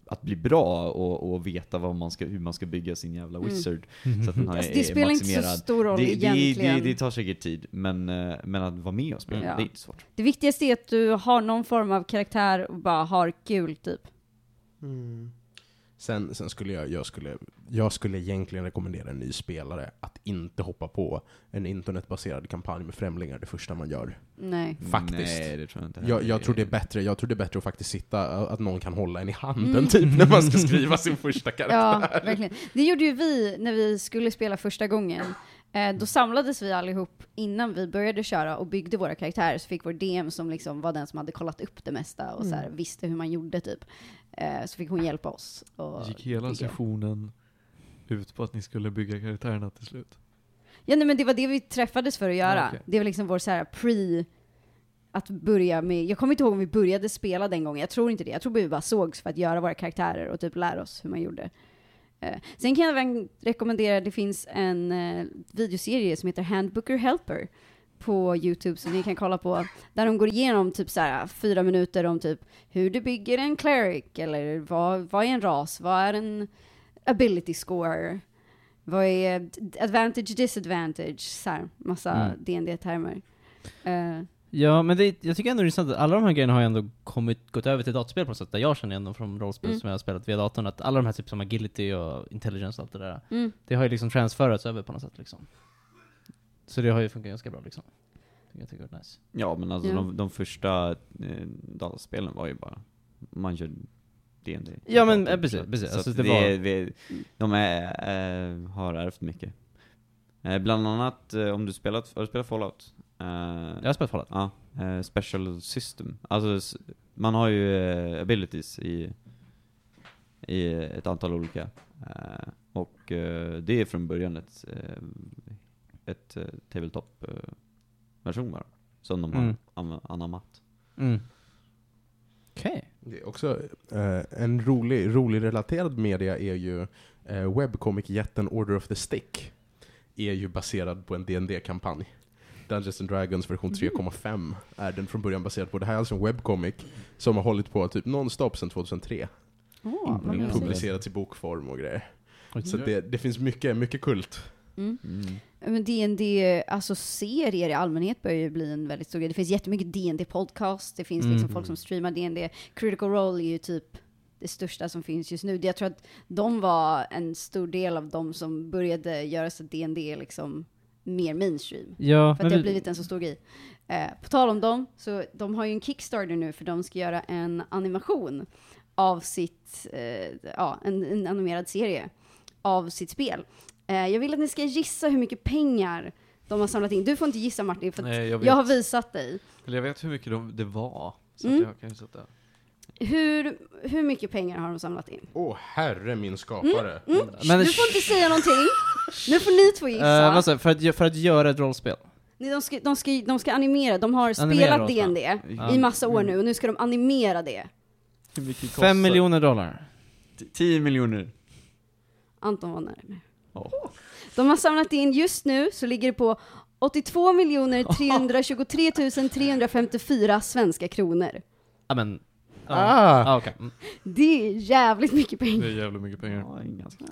att bli bra och, och veta vad man ska, hur man ska bygga sin jävla Mm. wizard. Så att den har, Alltså, är det spelar inte så maximerad. stor roll det, det, egentligen. det, det tar säkert tid, men, eh, men att vara med och spela, Ja. det är inte svårt. Det viktigaste är att du har någon form av karaktär och bara har kul typ. Mm. Sen, sen skulle jag, jag skulle, jag skulle egentligen rekommendera en ny spelare att inte hoppa på en internetbaserad kampanj med främlingar det första man gör. Nej. Faktiskt. Nej, det tror jag inte. Jag, jag tror det är bättre, jag tror det är bättre att faktiskt sitta, att någon kan hålla en i handen Mm. typ när man ska skriva sin första karaktär. Ja, verkligen. Det gjorde ju vi när vi skulle spela första gången. Eh, då samlades vi allihop innan vi började köra och byggde våra karaktärer, så fick vår DM som liksom var den som hade kollat upp det mesta och så här, visste hur man gjorde typ. Eh, så fick hon hjälpa oss. Och Gick hela bygga. sessionen ut på att ni skulle bygga karaktärerna till slut? Ja nej, men det var det vi träffades för att göra. Ja, okej. Det var liksom vår så här pre att börja med, jag kommer inte ihåg om vi började spela den gången, jag tror inte det. Jag tror vi bara sågs för att göra våra karaktärer och typ lära oss hur man gjorde. Eh, sen kan jag även rekommendera, det finns en eh, videoserie som heter Handbooker Helper på Youtube som ni kan kolla på, där de går igenom typ så här fyra minuter om typ hur du bygger en cleric, eller vad, vad är en ras, vad är en ability score, vad är advantage, disadvantage, så här, massa Mm. dd termer Eh, Ja, men det, jag tycker ändå det är intressant att alla de här grejerna har ju ändå kommit, gått över till dataspel på något sätt, där jag känner igen dem från rollspel Mm. som jag har spelat via datorn, att alla de här typ som agility och intelligence och allt det där, mm. det har ju liksom transferats över på något sätt liksom. Så det har ju funkat ganska bra liksom. Jag tycker det är nice. Ja, men alltså Ja. de, de första eh, dataspelen var ju bara, man kör D&D Ja, men, datorn. eh, precis, precis. Så Alltså, det det var- vi, de är, eh, har ärvt mycket. Eh, bland annat, eh, om du spelat, har du spelat Fallout? Eh, Jag har spelat Fallout. Ja, eh, special system. Alltså, man har ju eh, abilities i, i ett antal olika. Och det är från början ett, ett tabletop-version bara. Som de har Mm. am- anammat. Mm. Okej. Det är också eh, en rolig, rolig relaterad media är ju eh, webbcomic-jätten Order of the Stick. Är ju baserad på en dd kampanj Dungeons and Dragons version 3.5 är den från början baserad på. Det här är alltså en webbcomic som har hållit på typ nonstop sedan 2003. Åh, vad Imponerande. mysigt. Publicerats i bokform och grejer. Oj. Så det, det finns mycket, mycket kult. Mm. Mm. Men D&D, alltså serier i allmänhet börjar ju bli en väldigt stor grej. Det finns jättemycket D&D podcast, det finns liksom Mm. folk som streamar D&D. Critical Role är ju typ det största som finns just nu. Jag tror att de var en stor del av de som började göra så D&D liksom mer mainstream. Ja, För att det har vi- blivit en så stor grej. Eh, på tal om dem, så de har ju en Kickstarter nu för de ska göra en animation av sitt, eh, ja, en, en animerad serie av sitt spel. Eh, jag vill att ni ska gissa hur mycket pengar de har samlat in. Du får inte gissa Martin, för att Nej, jag jag har visat dig. Eller jag vet hur mycket de, det var. Så Mm. att jag kan ju sätta. Hur, hur mycket pengar har de samlat in? Åh herre min skapare. Mm. Men- du får inte säga någonting. Nu får ni två gissa. Jag? för, att, för att göra ett rollspel? Nej, de, ska, de, ska, de ska animera, de har Animera spelat. D&D Ja. i massa år nu och nu ska de animera det. Hur mycket kostar Fem miljoner dollar. T- 10 miljoner. Anton var närmare. Ja. De har samlat in, just nu så ligger det på 82 323 354 svenska kronor. Ja men, ja. Ah! Ah, okej. Mm. Det är jävligt mycket Det pengar. är jävligt mycket pengar. Ja, ganska.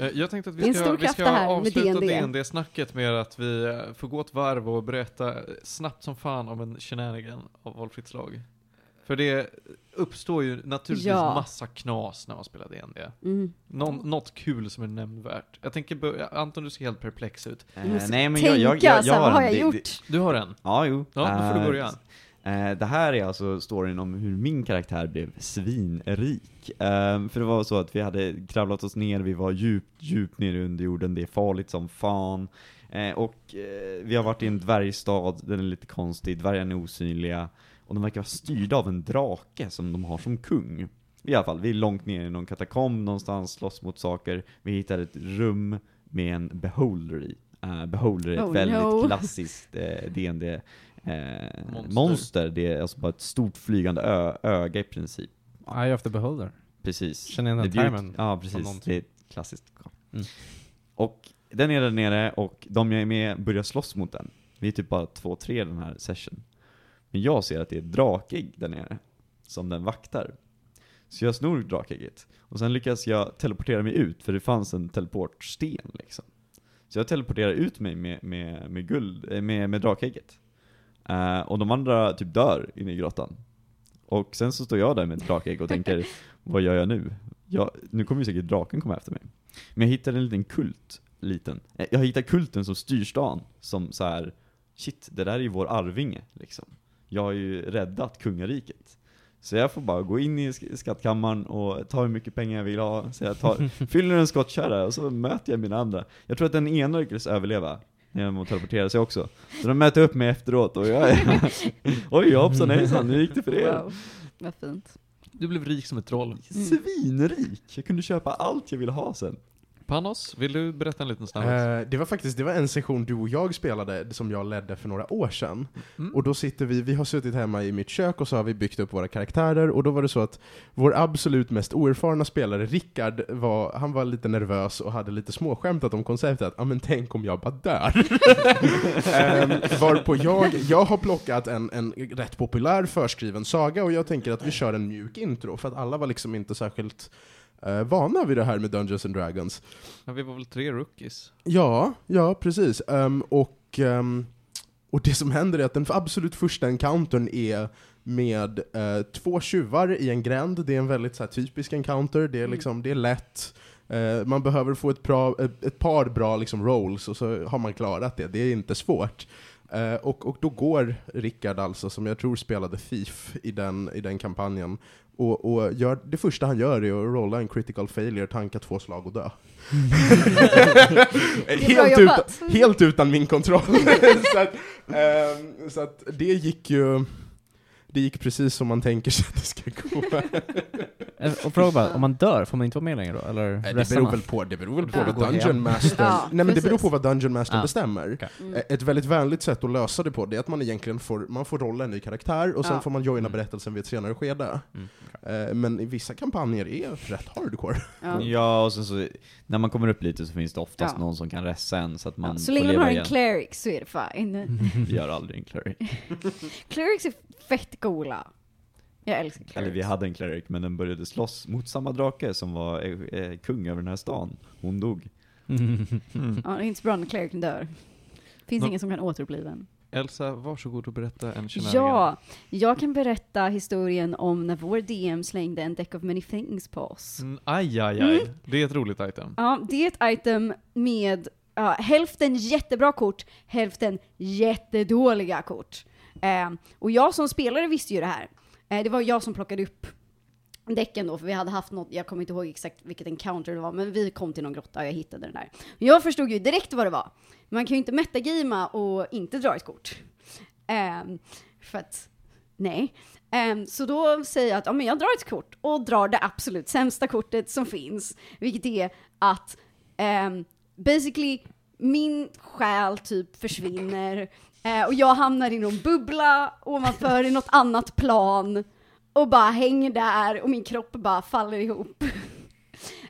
Eh, Jag tänkte att Det vi ska, vi ska det här med avsluta D&D. D&D-snacket med att vi eh, får gå ett varv och berätta snabbt som fan om en shenanigan av valfritt slag. För det uppstår ju naturligtvis Ja. massa knas när man spelar D&D. Mm. Någon, något kul som är nämnvärt. Jag tänker, börja- Anton du ser helt perplex ut. Eh, nej men jag, jag, jag, jag vad har jag en- gjort? det- Du har en? Ja, jo. Ja, då får du Eh, börja. Eh, det här är alltså storyn om hur min karaktär blev svinrik. Eh, för det var så att vi hade kravlat oss ner, vi var djupt, djupt nere under jorden, det är farligt som fan. Eh, och vi har varit i en dvärgstad, den är lite konstig, dvärgarna är osynliga. Och de verkar vara styrda av en drake som de har som kung. I alla fall, vi är långt ner i någon katakomb någonstans, slåss mot saker. Vi hittar ett rum med en beholder i. Uh, beholder är ett Oh, väldigt no. klassiskt uh, DND eh, Monster. monster. Det är alltså bara ett stort flygande ö, öga i princip. Eye of the beholder. Precis. Känner igen den termen Ja, precis. Det är klassiskt. Mm. Och den är där nere och de jag är med börjar slåss mot den. Vi är typ bara två, tre den här session. Men jag ser att det är ett drakägg där nere, som den vaktar. Så jag snor drakägget. Och sen lyckas jag teleportera mig ut, för det fanns en teleportsten liksom. Så jag teleporterar ut mig med, med, med guld, eh, med, med drakägget. Eh, och de andra typ dör inne i grottan. Och sen så står jag där med ett drakägg och tänker, vad gör jag nu? Jag, nu kommer ju säkert draken komma efter mig. Men jag hittade en liten kult, liten. Eh, Jag hittade kulten som styr stan, som så här. shit, det där är ju vår arvinge, liksom. Jag har ju räddat kungariket. Så jag får bara gå in i sk- skattkammaren och ta hur mycket pengar jag vill ha, så jag tar, fyller en skottkärra och så möter jag mina andra. Jag tror att den ena lyckades överleva genom att teleportera sig också. Så de möter upp mig efteråt och jag är Oj hoppsan hejsan, hur gick det för er? Wow, vad fint. Du blev rik som ett troll. Svinrik! Jag kunde köpa allt jag ville ha sen. Panos, vill du berätta en liten snabbis? Eh, det var faktiskt det var en session du och jag spelade som jag ledde för några år sedan. Mm. Och då sitter vi, vi har suttit hemma i mitt kök och så har vi byggt upp våra karaktärer och då var det så att vår absolut mest oerfarna spelare, Rickard, var, han var lite nervös och hade lite småskämtat om konceptet att ah, men tänk om jag bara dör. um, varpå jag, jag har plockat en, en rätt populär förskriven saga och jag tänker att vi kör en mjuk intro för att alla var liksom inte särskilt eh, vana vid det här med Dungeons and Dragons. Ja, vi var väl tre rookies? Ja, ja precis. Ehm, och, ehm, och det som händer är att den absolut första encountern är med eh, två tjuvar i en gränd. Det är en väldigt så här, typisk encounter, det är, Mm. liksom, det är lätt. Eh, man behöver få ett, ett, ett par bra liksom, rolls och så har man klarat det. Det är inte svårt. Eh, och, och då går Rickard alltså, som jag tror spelade Thief i den, i den kampanjen, och, och gör, det första han gör är att rolla en critical failure, tanka två slag och dö. helt, utan, helt utan min kontroll. så, att, ehm, så att det gick ju det gick precis som man tänker sig att det ska gå. Eh, Och fråga bara, om man dör, får man inte vara med längre då? Eller det beror väl på, det beror väl på Ja. vad. Dungeon Master... Ja, Nej men det beror på vad Dungeon Master Ja. bestämmer. Okej. Mm. Eh, Ett väldigt vänligt sätt att lösa det på det är att man egentligen får, man får rolla en ny karaktär och sen Ja. får man joina Mm. berättelsen vid ett senare skede. Mm, Eh, Men i vissa kampanjer är rätt hardcore. Ja. Ja, och sen så, när man kommer upp lite så finns det oftast Ja. någon som kan ressa en så att man Ja, så länge man leva har en igen. cleric så är det fine. Vi gör aldrig en cleric. Clerics är fett coola. Jag älskar clerics. Eller vi hade en cleric, men den började slåss mot samma drake som var eh, eh, kung över den här stan. Hon dog. Mm. Ja, det är inte så bra när clericen dör. Finns Nå- ingen som kan återuppliva en. Elsa, varsågod och berätta en shenanigan. Ja, jag kan berätta historien om när vår DM slängde en deck of many things på oss. Mm, aj, aj, aj. Mm. Det är ett roligt item. Ja, det är ett item med ja, hälften jättebra kort, hälften jättedåliga kort. Eh, och jag som spelare visste ju det här. Eh, det var jag som plockade upp däcken då, för vi hade haft något, jag kommer inte ihåg exakt vilket encounter det var, men vi kom till någon grotta och jag hittade den där. Jag förstod ju direkt vad det var. Man kan ju inte metagama och inte dra ett kort. Ehm, för att, nej. Ehm, så då säger jag att ja, men jag drar ett kort och drar det absolut sämsta kortet som finns, vilket är att ehm, basically min själ typ försvinner eh, och jag hamnar i någon bubbla ovanför i något annat plan och bara hänger där och min kropp bara faller ihop.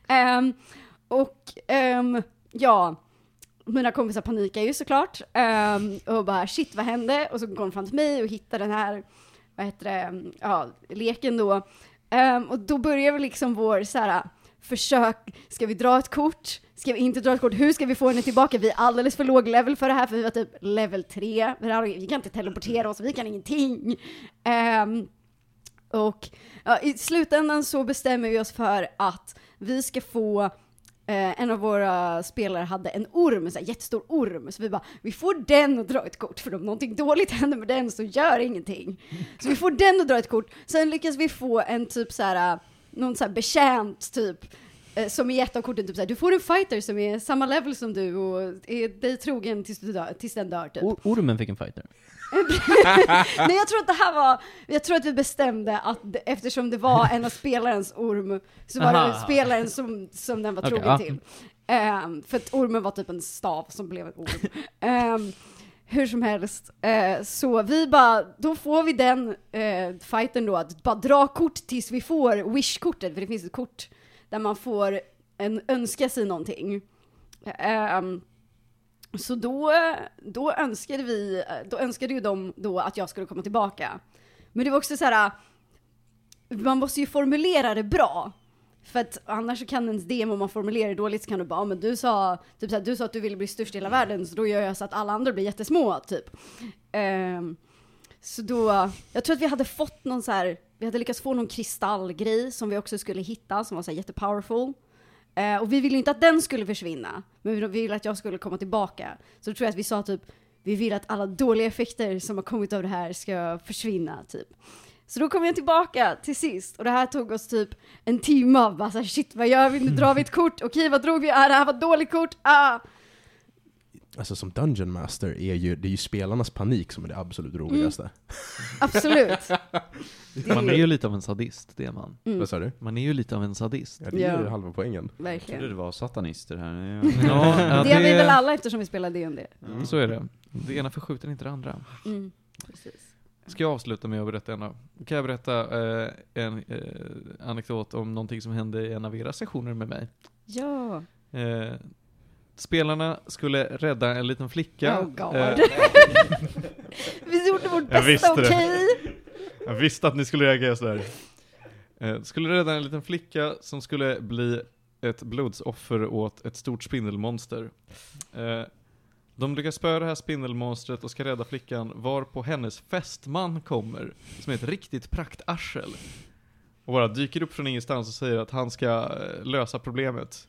Ehm, och ehm, ja, mina kompisar panikar ju såklart, ehm, och bara shit vad hände? Och så går de fram till mig och hittar den här, vad heter det, ja, leken då. Ehm, och då börjar vi liksom vår så här försök, ska vi dra ett kort? Ska vi inte dra ett kort? Hur ska vi få henne tillbaka? Vi är alldeles för låg level för det här, för vi var typ level 3. Vi kan inte teleportera oss, vi kan ingenting. Um, och ja, i slutändan så bestämmer vi oss för att vi ska få Eh, en av våra spelare hade en orm, en jättestor orm, så vi bara, vi får den att dra ett kort, för om någonting dåligt händer med den så gör ingenting. Så vi får den att dra ett kort, sen lyckas vi få en typ så här, någon så här betjänt typ, eh, som i ett av korten typ så här, du får en fighter som är samma level som du och är dig trogen tills, du dör, tills den dör typ. Or- ormen fick en fighter. Nej jag tror att det här var, jag tror att vi bestämde att eftersom det var en av spelarens orm, så var det spelaren som, som den var Okej, trogen ja. till. Ehm, för att ormen var typ en stav som blev en orm. Ehm, hur som helst, eh, så vi bara, då får vi den eh, fighten då, att bara dra kort tills vi får wish-kortet, för det finns ett kort där man får en, önska sig någonting. Eh, så då, då önskade vi, då önskade ju de då att jag skulle komma tillbaka. Men det var också så här. man måste ju formulera det bra. För att annars så kan ens DM om man formulerar det dåligt så kan du bara, "Ja, men du sa, typ så här, du sa att du ville bli störst i hela världen så då gör jag så att alla andra blir jättesmå, typ. Um, så då, jag tror att vi hade fått någon så här, vi hade lyckats få någon kristallgrej som vi också skulle hitta som var så här jättepowerful. Uh, och vi ville inte att den skulle försvinna, men vi ville att jag skulle komma tillbaka. Så då tror jag att vi sa typ, vi vill att alla dåliga effekter som har kommit av det här ska försvinna, typ. Så då kom jag tillbaka till sist, och det här tog oss typ en timme av bara såhär, shit vad gör vi, nu drar vi ett kort, okej vad drog vi, ah, det här var ett dåligt kort, ah! Alltså som Dungeon Master är ju, det är ju spelarnas panik som är det absolut roligaste. Absolut. Det Man är ju lite av en sadist, det är man. Mm, Vad sa du? Man är ju lite av en sadist. Ja, det är Ja. ju halva poängen. Jag trodde verkligen. det var satanister här. Ja, ja, Det är vi väl alla eftersom vi spelar D&D. Så är det. Det ena förskjuter inte det andra. Mm, precis. Ska jag avsluta med att berätta en kan jag berätta eh, en eh, anekdot om någonting som hände i en av era sessioner med mig. Ja. Eh, spelarna skulle rädda en liten flicka. Oh god. Eh, vi gjorde vårt Jag visste bästa, det. okej? Jag visste att ni skulle reagera sådär. Eh, skulle rädda en liten flicka som skulle bli ett blodsoffer åt ett stort spindelmonster. Eh, de lyckas spöa det här spindelmonstret och ska rädda flickan varpå hennes fästman kommer, som är ett riktigt praktarsel. Och bara dyker upp från ingenstans och säger att han ska eh, lösa problemet.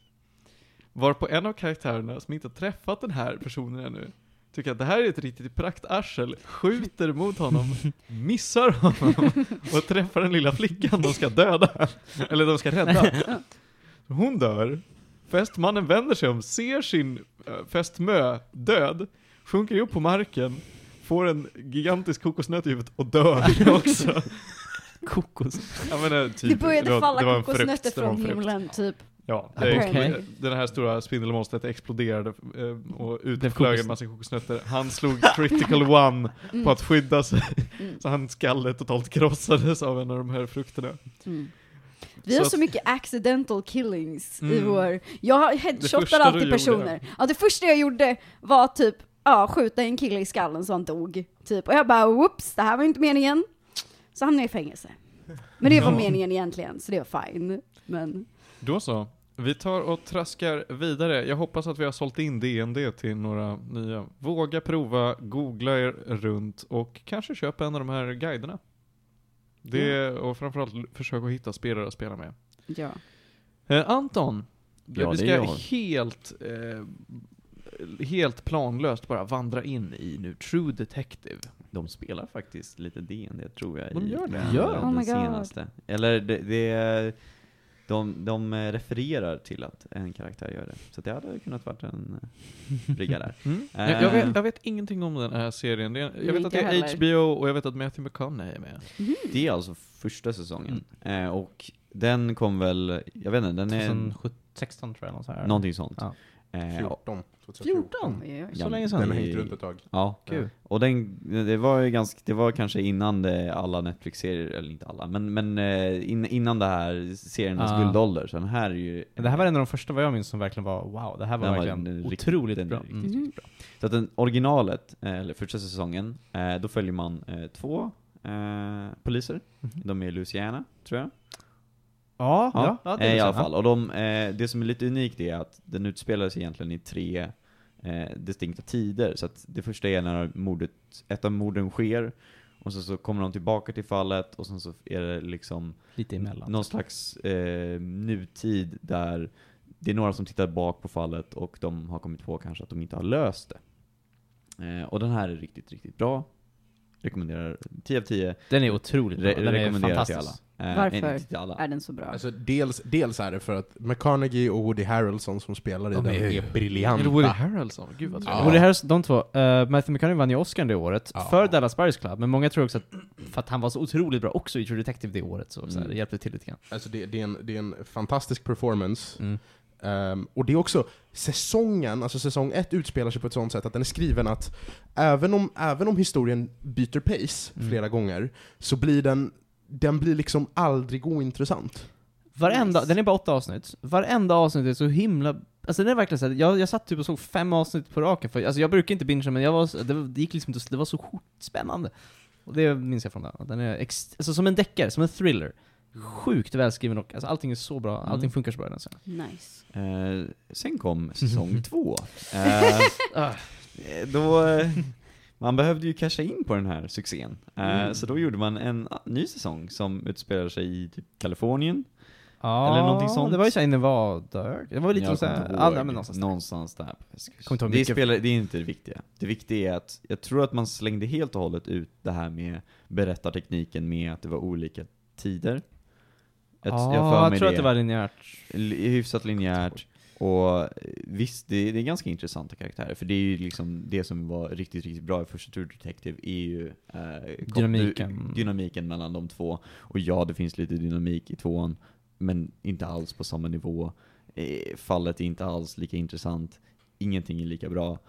Varpå en av karaktärerna, som inte har träffat den här personen ännu, tycker att det här är ett riktigt praktarsel, skjuter mot honom, missar honom och träffar den lilla flickan de ska döda. Eller de ska rädda. Hon dör. Fästmannen vänder sig om, ser sin äh, fästmö död, sjunker upp på marken, får en gigantisk kokosnöt i huvudet och dör också. Kokos. Jag menar, typ, Det började var- falla det var en kokosnötter frukt, det från himlen, typ. Ja, det exploderade. den här stora spindelmonstret exploderade eh, och ut Blev flög en massa kokosnötter. Han slog critical one Mm. på att skydda sig, Mm. så hans skalle totalt krossades av en av de här frukterna. Mm. Vi har Så så att- mycket accidental killings i Mm. vår... Jag headshotar alltid gjorde. personer. Ja, det första jag gjorde var typ, ja, skjuta en kille i skallen så han dog. Typ. Och jag bara, whoops, det här var inte meningen. Så hamnade jag i fängelse. Men det var Ja. meningen egentligen, så det var fine. Men, Då så. Vi tar och traskar vidare. Jag hoppas att vi har sålt in DND till några nya. Våga prova, googla er runt och kanske köpa en av de här guiderna. Det, och framförallt försök att hitta spelare att spela med. ja. Eh, Anton, Ja, vi ska helt, eh, helt planlöst bara vandra in i nu True Detective. De spelar faktiskt lite DND tror jag. De i gör det? den- Gör den de? Oh my God. senaste. Eller det, det de, de refererar till att en karaktär gör det. Så det hade kunnat varit en eh, brygga där. Mm. Eh. Jag, jag, vet, jag vet ingenting om den här serien. Jag vet Inte att det är heller. HBO och jag vet att Matthew McConaughey är med. Det är alltså första säsongen. Eh, och den kom väl, jag vet inte, den är 2016 tror jag, något så här. någonting sånt. Ja. Eh, 14. 14? Oj, oj, oj. Så Ja, länge Den sedan? har i- hängt runt ett tag. Ja, Kul. och den, det var ju ganska, det var kanske innan det, alla Netflix-serier, eller inte alla, men, men eh, in, innan det här seriernas Ah. guldålder, så den här är ju... Det här var en av de första vad jag minns som verkligen var wow, det här var Den var- verkligen den är riktigt- otroligt den bra. riktigt, Mm. Mhm. Så att den originalet, eh, eller första säsongen, eh, då följer man två eh, poliser. Mhm. De är i Louisiana, tror jag. Ja, ja, ja, det eh, är i alla fall. Och de, eh, det som är lite unikt är att den utspelar sig egentligen i tre eh, distinkta tider. Så att det första är när mordet, ett av morden sker, och så, så kommer de tillbaka till fallet, och sen så är det liksom Lite emellan. någon slags eh, nutid där det är några som tittar bak på fallet och de har kommit på kanske att de inte har löst det. Eh, och den här är riktigt, riktigt bra. Rekommenderar 10 av 10. Den är otroligt bra, Re den är rekommenderar till alla. Eh, Varför. Är den så bra? Alltså, dels, dels är det för att McConaughey och Woody Harrelson som spelar i De den är- är, briljanta. Woody Harrelson? Gud vad Ja. trevligt. Det här, är- de två, uh, Matthew McConaughey vann ju Oscar det året, Ja. för Dallas Buyers Club, men många tror också att, för att han var så otroligt bra också i True Detective det året, så, så här, Mm. det hjälpte till lite grann. Alltså det, det, är en, det är en fantastisk performance. Mm. Ehm, och det är också säsongen, alltså säsong ett utspelar sig på ett sånt sätt att den är skriven att även om, även om historien byter pace Mm. flera gånger, så blir den, den blir liksom aldrig ointressant. Varenda, Nice. den är bara åtta avsnitt, varenda avsnitt är så himla Alltså den är verkligen såhär, jag, jag satt typ och såg fem avsnitt på raken, för, alltså jag brukar inte bingea men jag var, det, det gick liksom inte, det var så sjukt spännande. Och det minns jag från den, den är ex, alltså som en deckare, som en thriller. Sjukt välskriven och alltså allting är så bra, allting Mm. funkar så bra i den serien. Nice. Eh, sen kom säsong två. Eh, Ah. då, eh, man behövde ju casha in på den här succén. Eh, Mm. Så då gjorde man en ah, ny säsong som utspelar sig i typ Kalifornien. Ja, Eller någonting sånt. det var ju såhär i Nevada, det var lite Jag såhär, men någonstans. där. någonstans där. Ihåg det, spelar, det är inte det viktiga. Det viktiga är att jag tror att man slängde helt och hållet ut det här med berättartekniken med att det var olika tider. Jag, Ja, jag, jag tror att det var linjärt. Li- hyfsat linjärt. Och eh, visst, det, det är ganska intressanta karaktärer, för det är ju liksom det som var riktigt, riktigt bra i första True Detective är ju eh, Dynamiken. dynamiken mellan de två. Och ja, det finns lite dynamik i tvåan, men inte alls på samma nivå. Eh, fallet är inte alls lika intressant. Ingenting är lika bra.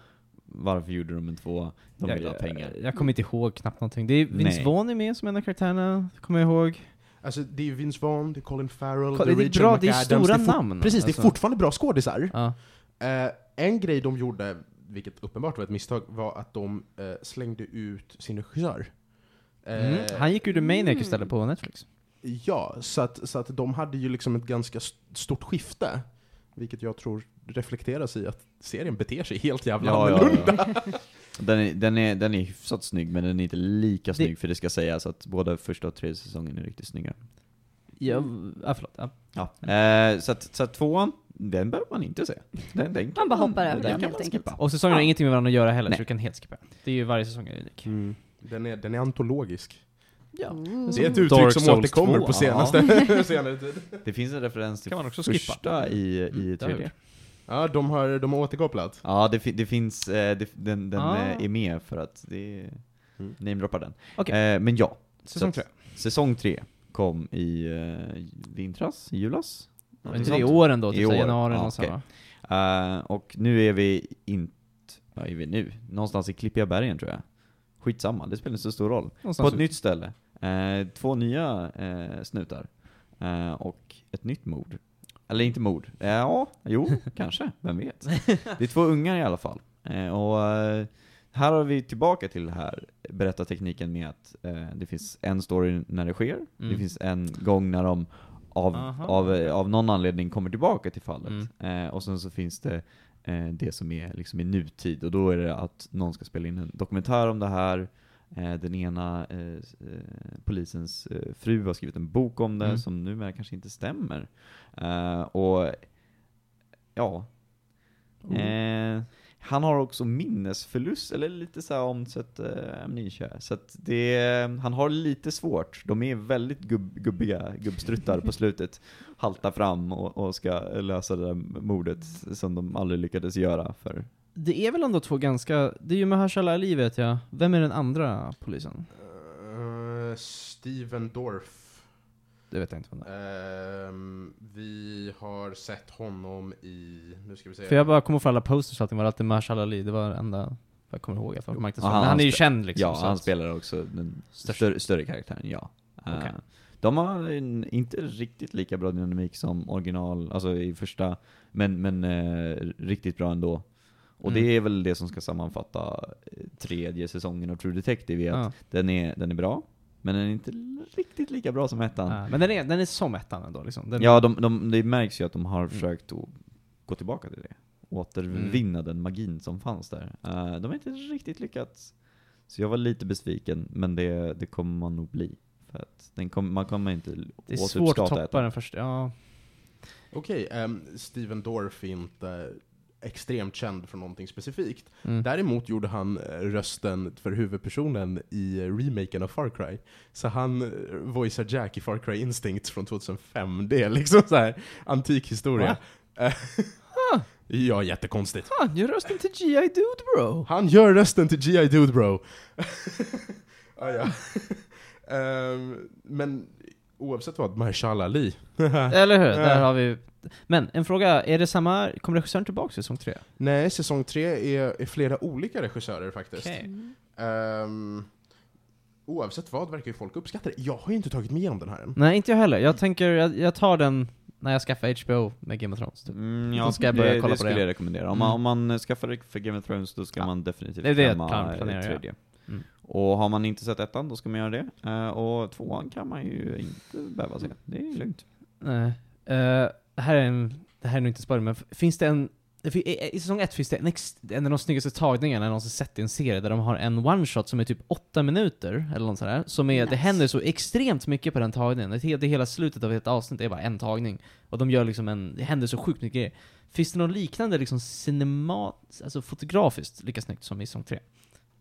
Varför gjorde de en två? De jag, vill ha pengar. Jag, jag kommer inte ihåg knappt någonting. Det är Vince. Vaughn är med som en av karaktärerna, kommer jag ihåg. Alltså det är Vince Vaughn, det är Colin Farrell, Kolla, det är det Rachel bra, det är stora det är namn, Precis, det alltså. är fortfarande bra skådisar. Ja. Eh, en grej de gjorde, vilket uppenbart var ett misstag, var att de eh, slängde ut sin regissör. Eh, Mm. Han gick ur The Maniac Mm. istället på Netflix. Ja, så att, så att de hade ju liksom ett ganska st- stort skifte. Vilket jag tror reflekteras i att serien beter sig helt jävla Ja, ja, annorlunda. ja. Den är, den, är, den är hyfsat snygg, men den är inte lika Det- snygg, för det ska sägas att både första och tredje säsongen är riktigt snygga. Ja, ja förlåt. Ja. Ja. Eh, så, att, så att tvåan, den behöver man inte se. Den, den kan Man bara hoppar över den, kan helt man enkelt. skippa. Och säsongerna har ingenting med varandra att göra heller, Nej. så du kan helt skippa. Det är ju varje säsong är unik. Mm. Den, är, den är antologisk. Ja. Ooh. Det är ett Dark uttryck som Souls återkommer 2, på senaste, senare tid. Det finns en referens till Kan man också skippa. första i, i Mm, det har tredje. Ja, de har, de har återkopplat. Ja, det, fi- det finns, eh, det, den, den Ah. eh, är med för att det är, Mm. namedroppar den. Okej. Eh, men ja, Säsong Så tre. säsong tre kom i eh, vintras, i julas? Men Någonting tre sånt. år ändå, I typ såhär år. januari Ja, eller något okej. sånt, va? Eh, och nu är vi inte, vad är vi nu? Någonstans i Klippiga bergen tror jag. Skitsamma, det spelar inte så stor roll. På Någonstans ett ut. nytt ställe. Eh, två nya eh, snutar. Eh, och ett nytt mord. Eller inte mord. Eh, ja, jo, kanske. Vem vet. Det är två ungar i alla fall. Eh, och eh, här har vi tillbaka till det här berättartekniken med att det finns en story när det sker. Det Mm. finns en gång när de av, Aha. av, av någon anledning kommer tillbaka till fallet. Mm. Och sen så finns det det som är liksom i nutid. Och då är det att någon ska spela in en dokumentär om det här. Eh, den ena eh, eh, polisens eh, fru har skrivit en bok om det Mm. som numera kanske inte stämmer. Eh, och ja. Eh, han har också minnesförlust, eller lite så här omsett amnesia. Så att det, han har lite svårt. De är väldigt gubb, gubbiga gubbstruttar på slutet. Haltar fram och, och ska lösa det där mordet som de aldrig lyckades göra för Det är väl ändå två ganska, det är ju Mahershala Ali vet jag. Vem är den andra polisen? Uh, Steven Dorff. Det vet jag inte vad det är. Ehm, vi har sett honom i, nu ska vi se. För jag bara kommer ihåg alla posters och allting var alltid Mahershala Ali, det var det enda jag kommer ihåg. Jag marknadsförde. Ja, Men han är ju känd liksom. ja, så han att- spelar också den större, större karaktären, ja. Eh, Okej. de har en, inte riktigt lika bra dynamik som original, alltså i första, men, men eh, riktigt bra ändå. Och Mm. det är väl det som ska sammanfatta eh, tredje säsongen av True Detective, är att Ja. den, är, den är bra, men den är inte riktigt lika bra som ettan. Ja, men den är, den är som ettan ändå liksom. Den, Ja, de, de, det märks ju att de har försökt att gå tillbaka till det. Återvinna Mm. den magin som fanns där. Eh, de har inte riktigt lyckats. Så jag var lite besviken, men det, det kommer man nog bli. För att den kom, man kommer inte det är svårt att toppa ettan. den första, ja. Okej, ehm, Steven Dorff är inte extremt känd för någonting specifikt. Mm. Däremot gjorde han eh, rösten för huvudpersonen i eh, remaken av Far Cry. Så han eh, voicear Jack i Far Cry Instincts från 2005. Det är liksom så här antik historia. Ja, jättekonstigt. Fan, gör rösten till G.I. Dude bro! Han gör rösten till G.I. Dude bro. ah, ja. Ehm, men oavsett vad, Mahershala Ali. Eller hur? Där Ja. har vi... Men, en fråga, är det samma, kommer regissören tillbaka i säsong tre? Nej, säsong tre är, är flera olika regissörer faktiskt. Okej. Ehm, oavsett vad verkar ju folk uppskatta det. Jag har ju inte tagit mig igenom den här än. Nej, inte jag heller. Jag tänker, jag, jag tar den när jag skaffar HBO med Game of Thrones. Typ. Mm, Då ja, ska jag börja det, kolla det på det. skulle jag rekommendera. Om, man, Mm. om man skaffar det för Game of Thrones, då ska Ja. man definitivt Det är det planerar, ja. tredje. Mm. Och har man inte sett ettan, då ska man göra det. Eh, och tvåan kan man ju inte behöva se. Det är lugnt. Nej. Eh, det här är en, det här är nog inte spoiler, men finns det en det i, säsong ett finns det en, ex, en av de snyggaste tagningarna jag någonsin sett i en serie, där de har en one-shot som är typ åtta minuter, eller något sådär, som är, det Nice. händer så extremt mycket på den tagningen. Det, det hela slutet av ett avsnitt är bara en tagning. Och de gör liksom en, det händer så sjukt mycket grejer. Finns det något liknande liksom cinemat, alltså fotografiskt lika snyggt som i säsong tre?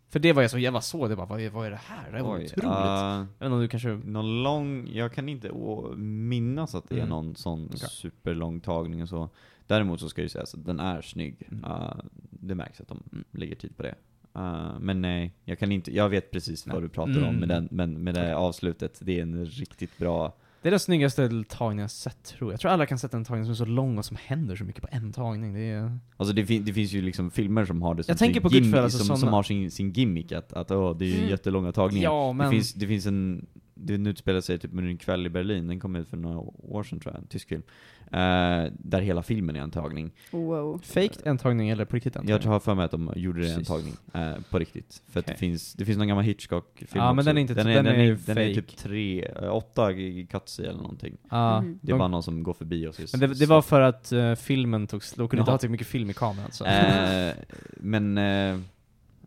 För det var jag så, var så, det bara, vad är, vad är det här? Det var Oj, otroligt. eh, jag vet inte om du kanske... Någon lång, jag kan inte å, minnas att det är Mm. någon sån Okej. superlång tagning och så. Däremot så ska det ju sägas att den är snygg. Mm. Eh, det märks att de Mm. lägger tid på det. Eh, men nej, jag kan inte, jag vet precis vad Nej. du pratar Mm. om med, den, men med det avslutet, det är en riktigt bra Det är den snyggaste tagningen jag sett, tror jag. Jag tror alla kan sätta en tagning som är så lång och som händer så mycket på en tagning. Det är... Alltså det, fin- det finns ju liksom filmer som har det som Jag tänker på och som, som har sin, sin gimmick, att, att åh, det är ju Mm. jättelånga tagningar. Ja, men... Det, finns, det finns en, det utspelar sig typ under en kväll i Berlin, den kom ut för några år sedan tror jag, en tysk film. Eh, där hela filmen är en tagning. Wow. Faked en tagning eller på riktigt en Jag tagning? har för mig att de gjorde det en tagning, eh, på riktigt. För att det finns, det finns någon gammal Hitchcock-film Ja, men också. den är inte- den den den är är, den är typ tre, eh, åtta cuts i eller någonting. Ja, Mhm. Det är de- bara någon som går förbi och så men det, det var för att eh, filmen tog de kunde inte ha så mycket film i kameran så. Men,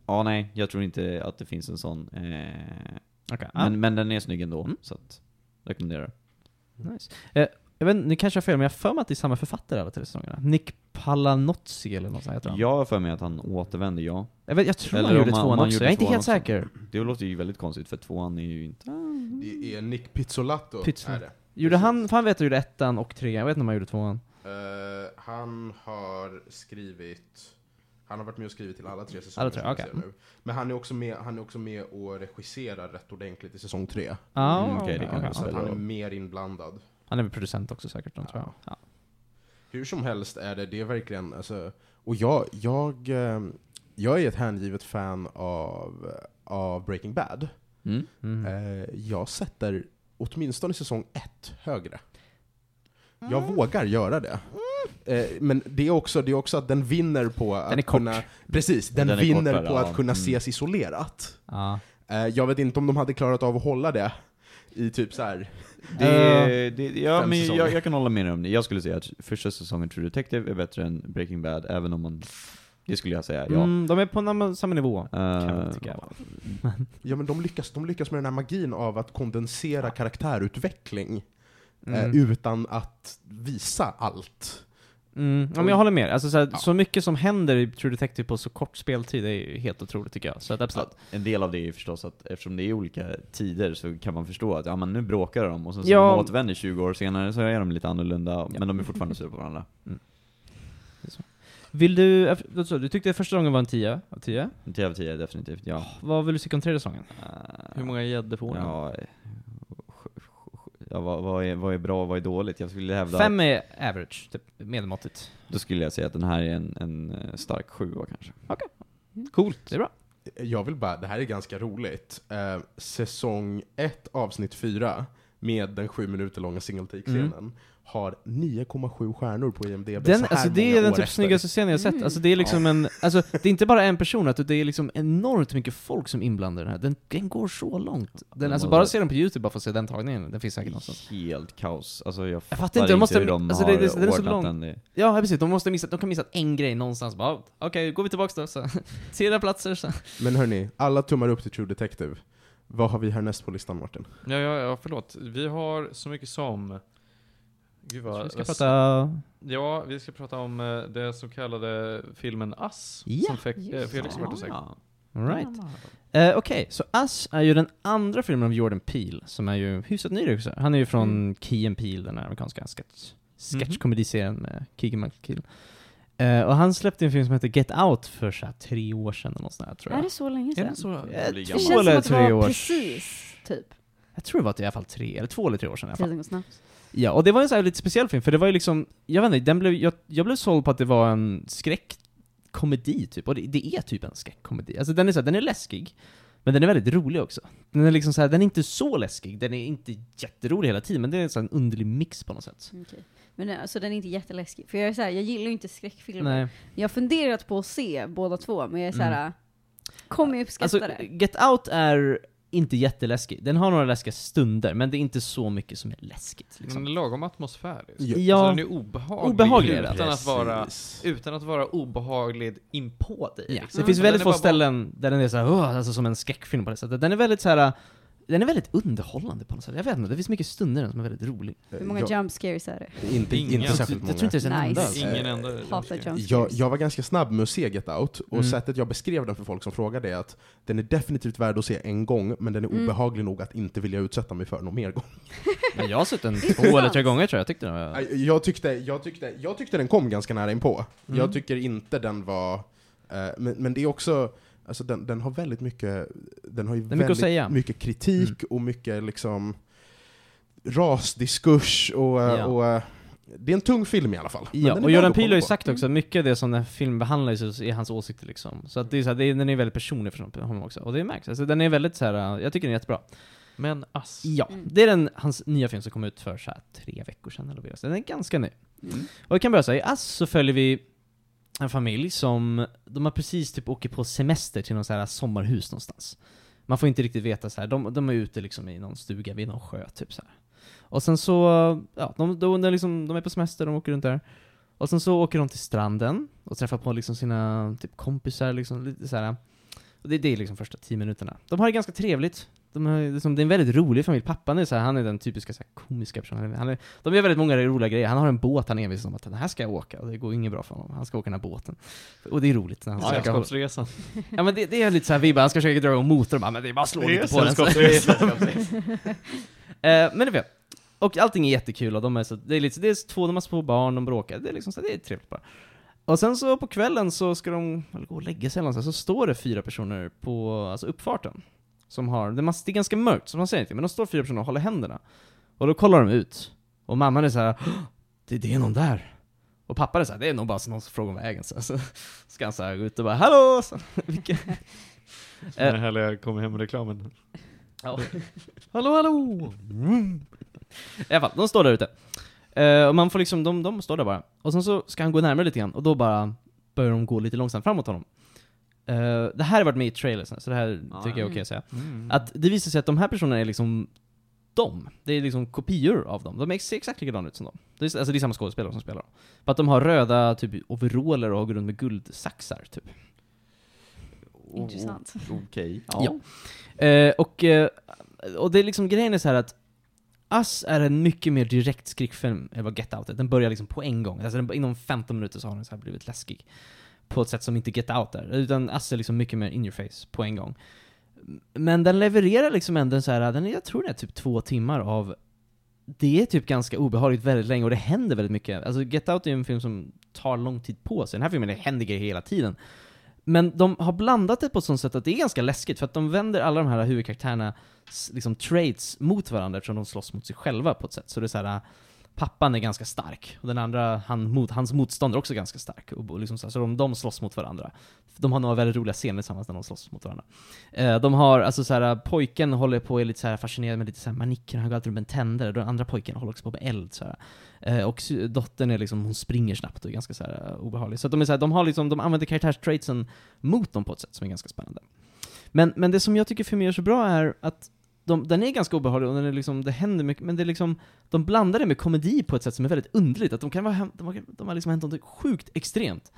ja nej, jag tror inte att det finns en sån. Eh, Okej, ja. men, men den är snygg ändå, Mm. så att, rekommenderar. Nice. Eh, jag vet ni kanske har fel, men jag har för mig att det är samma författare alla tre säsongerna. Nick Palanozzi eller något sånt heter han. Jag har för mig att han återvänder, ja. Jag, vet, jag tror Eller han gjorde tvåan också, gjorde jag är inte helt också. säker. Det låter ju väldigt konstigt för tvåan är ju inte... Det är Nick Pizzolatto, Pizzo- är det. Gjorde han, för han vet att han gjorde ettan och trean, jag vet inte om han gjorde tvåan. Eh, han har skrivit... Han har varit med och skrivit till alla tre säsonger Alla tre, som ser nu. Men han är, också med, han är också med och regisserar rätt ordentligt i säsong tre. Ja, Mm, kan okej. jag så att han är mer inblandad. Han är väl producent också säkert, de tror jag. Ja. Hur som helst är det, det är verkligen, alltså, och jag, jag, eh, jag är ett hängivet fan av, av Breaking Bad. Mm. Mm. Eh, jag sätter åtminstone säsong ett högre. Jag vågar göra det. Eh, men det är, också, det är också att den vinner på att Den är kort. kunna... Precis, den, Den är vinner kortare, på ja. att kunna Mm. ses isolerat. Ja. Eh, jag vet inte om de hade klarat av att hålla det i typ så här. Det, det, ja, men jag, jag kan hålla med om det. Jag skulle säga att första säsongen True Detective är bättre än Breaking Bad, även om man... Det skulle jag säga, ja. Mm, de är på samma nivå. Eh, kan jag tycka. Ja men de lyckas, de lyckas med den här magin av att kondensera karaktärutveckling Mm. eh, utan att visa allt. Mm, ja, men jag håller med. Alltså, så, här, Ja. så mycket som händer i True Detective på så kort speltid är ju helt otroligt tycker jag. Så att absolut. En del av det är ju förstås att eftersom det är olika tider så kan man förstå att ja, men nu bråkar de och sen så Ja. de återvänder 20 år senare så är de lite annorlunda, men de är fortfarande sura på varandra. Vill du, sa du, du tyckte första gången var en 10 av 10? 10 av 10 definitivt, ja. Vad vill du se om tredje säsongen? Eh, Hur många gäddor får den? Ja, då? Vad, vad, är, vad är bra och vad är dåligt? Jag skulle hävda Fem är average, typ medelmåttigt. Då skulle jag säga att den här är en, en eh, stark sjua kanske. Coolt, det är bra. Jag vill bara, det här är ganska roligt. Eh, säsong 1, avsnitt 4, med den sju minuter långa single take-scenen, har 9,7 stjärnor på IMDB Mm. Den, så här alltså det är den typ efter. snyggaste scenen jag sett. Alltså det är liksom en, alltså det är inte bara en person, utan det är liksom enormt mycket folk som är inblandade i den här. Den, den går så långt. Den, Ja, alltså bara det- se den på youtube bara för att se den tagningen, den finns säkert någonstans. Helt kaos. Alltså jag fattar, fattar inte, de måste- hur de alltså, har det- det- den är så ordnat lång. den. Det- Ja, precis. De måste missa, de kan missa en grej någonstans. Bara, "Ah, Okej, går vi tillbaks då. Så. Tre platser. Så. Men hörni, alla tummar upp till True Detective. Vad har vi härnäst på listan Martin? Ja, ja, ja, förlåt. Vi har så mycket som... Gud vad... Vi ska vad- prata... Ja, vi ska prata om eh, det så kallade filmen Ass, Ja, som fick, eh, Felix det. varit och sett. Right. Eh, Okej, så Us är ju den andra filmen av Jordan Peele, som är ju hyfsat ny regissör. Han är ju från Mm. Key and Peele, den här amerikanska sketch, Mhm. sketchkomediserien med Keegan Michael Eh, och han släppte en film som heter Get Out för så här, tre år sedan eller något sånt där, tror jag. Är det så länge Är sedan? det så? Blir Det känns som att det var precis, typ. Jag tror det var i alla fall tre, eller två eller tre år sedan i alla fall. Tiden går snabbt. Ja, och det var en så här lite speciell film, för det var ju liksom, jag vet inte, den blev, jag, jag blev såld på att det var en skräckkomedi typ, och det, det är typ en skräckkomedi. Alltså den är så här, den är läskig, men den är väldigt rolig också. Den är liksom så här, den är inte så läskig, den är inte jätterolig hela tiden, men det är här en underlig mix på något sätt. Okej. Men eh, alltså den är inte jätteläskig. För jag är så här, jag gillar ju inte skräckfilmer. Nej. Jag har funderat på att se båda två, men jag är så här, Mm. kommer jag uppskatta Alltså, det? Get Out är inte jätteläskig. Den har några läskiga stunder, men det är inte så mycket som är läskigt. Den Liksom. är lagom atmosfärisk. Ja. Ja. Alltså, den är obehaglig, Obehaglig utan, att vara, Precis. utan att vara obehaglig inpå dig. Ja. liksom. Det finns Den väldigt få bara- ställen där den är så här, alltså som en skräckfilm på det sättet. Den är väldigt så här. Den är väldigt underhållande på något sätt. Jag vet inte, det finns mycket stunder i den som är väldigt rolig. Hur många jag, jump scares är det? inte, Inga. inte Jag särskilt jag många. tror inte det är en Nice. enda. Ingen enda jump Jag, scares. jag var ganska snabb med att se Get Out, och Mm. sättet jag beskrev den för folk som frågade är att den är definitivt värd att se en gång, men den är Mm. obehaglig nog att inte vilja utsätta mig för någon mer gång. Men jag har sett den två eller tre gånger tror jag, jag tyckte den var... Jag tyckte, jag, tyckte, jag tyckte den kom ganska nära inpå. Mm. Jag tycker inte den var... eh, men, men det är också, alltså den, den har väldigt mycket, den har ju mycket väldigt säga. mycket kritik och mycket liksom rasdiskurs och, eh, Ja. och eh, det är en tung film i alla fall. Ja, och Jordan Peele har ju sagt också att mycket av det som den här filmen behandlar är hans åsikter liksom. Så att det är så här, det är, den är väldigt personlig för honom också. Och det märks. Alltså den är väldigt så här. jag tycker den är jättebra. Men Ass. Ja, Mm. det är den, hans nya film som kom ut för så här, tre veckor sedan eller vad den är ganska ny. Mm. Och vi kan börja säga, i Ass så följer vi en familj som, de har precis typ åkt på semester till någon så här sommarhus någonstans. Man får inte riktigt veta så här. De, de är ute liksom i någon stuga vid någon sjö typ så här. Och sen så, ja, de, de, de, liksom, de är på semester, de åker runt där. Och sen så åker de till stranden och träffar på liksom sina typ kompisar liksom, lite så här. Och det, det är liksom första tio minuterna. De har det ganska trevligt. De har, liksom, det är en väldigt rolig familj. Pappan är så här, han är den typiska så här, komiska personen. Han är, de gör väldigt många roliga grejer. Han har en båt, han envisas om att den här ska jag åka. Och det går inget bra för honom. Han ska åka den här båten. Och det är roligt. När han Ja, Sällskapsresan. Ja men det, det är lite såhär vibbar, han ska försöka dra igång motorn bara, men det är bara slå Det lite på den. Så det är sällskapsresa. Eh, Men det vet Och allting är jättekul och de är så, det är lite, det är två, de har små barn, de bråkar, det är liksom så, det är trevligt bara. Och sen så på kvällen så ska de gå och lägga sig eller någonstans, så står det fyra personer på alltså uppfarten. Som har, det, är ganska mörkt, så man ser inte, men de står fyra personer och håller händerna. Och då kollar de ut. Och mamman är så här, "Åh, det, det är någon där. Och pappa är så här, det är nog bara någon som frågar om vägen. Så, så ska han så här gå ut och bara, hallå! Så, vilka, Den här härliga kom hem-reklamen. Ja. hallå, hallå! I alla fall, de står där ute. Eh, och man får liksom, de, de står där bara. Och sen så ska han gå närmare lite grann, och då bara börjar de gå lite långsamt framåt honom. Eh, det här har varit med i trailersen, så det här Ah, tycker jag är okej att säga. Mm. Att det visar sig att de här personerna är liksom de. Det är liksom kopior av dem. De ser exakt likadana ut som dem. Det är, alltså det är samma skådespelare som spelar dem. För att de har röda typ overaller och går runt med guldsaxar, typ. Intressant. Okej. Ja. Eh, och, eh, och det är liksom, grejen är så här att Us är en mycket mer direkt skräckfilm än vad Get Out är. Den börjar liksom på en gång. Alltså den, inom 15 minuter så har den så här blivit läskig. På ett sätt som inte Get Out är. Utan Us är liksom mycket mer in your face på en gång. Men den levererar liksom ändå så här, den är, jag tror den är typ två timmar av det är typ ganska obehagligt väldigt länge och det händer väldigt mycket. Alltså Get Out är ju en film som tar lång tid på sig. Den här filmen det händer grejer hela tiden. Men de har blandat det på ett sånt sätt att det är ganska läskigt, för att de vänder alla de här huvudkaraktärerna liksom traits mot varandra eftersom de slåss mot sig själva på ett sätt. Så det är så här, pappan är ganska stark, och den andra, han, mot, hans motståndare är också ganska stark. Och, liksom så, här, så de, de slåss mot varandra. De har några väldigt roliga scener tillsammans när de slåss mot varandra. Eh, de har, alltså så här, pojken håller på och är lite så här fascinerad med lite så här manicker, han går alltid runt med en tändare, den andra pojken håller också på med eld så här. Eh, och dottern är liksom, hon springer snabbt och är ganska så här, eh, obehaglig. Så att de är så här, de har liksom, de använder karaktärstraitsen mot dem på ett sätt som är ganska spännande. Men, men det som jag tycker filmen gör så bra är att de, den är ganska obehaglig och den är liksom, det händer mycket, men det är liksom, de blandar det med komedi på ett sätt som är väldigt underligt. Att de kan vara, de har, de har liksom hänt något sjukt extremt.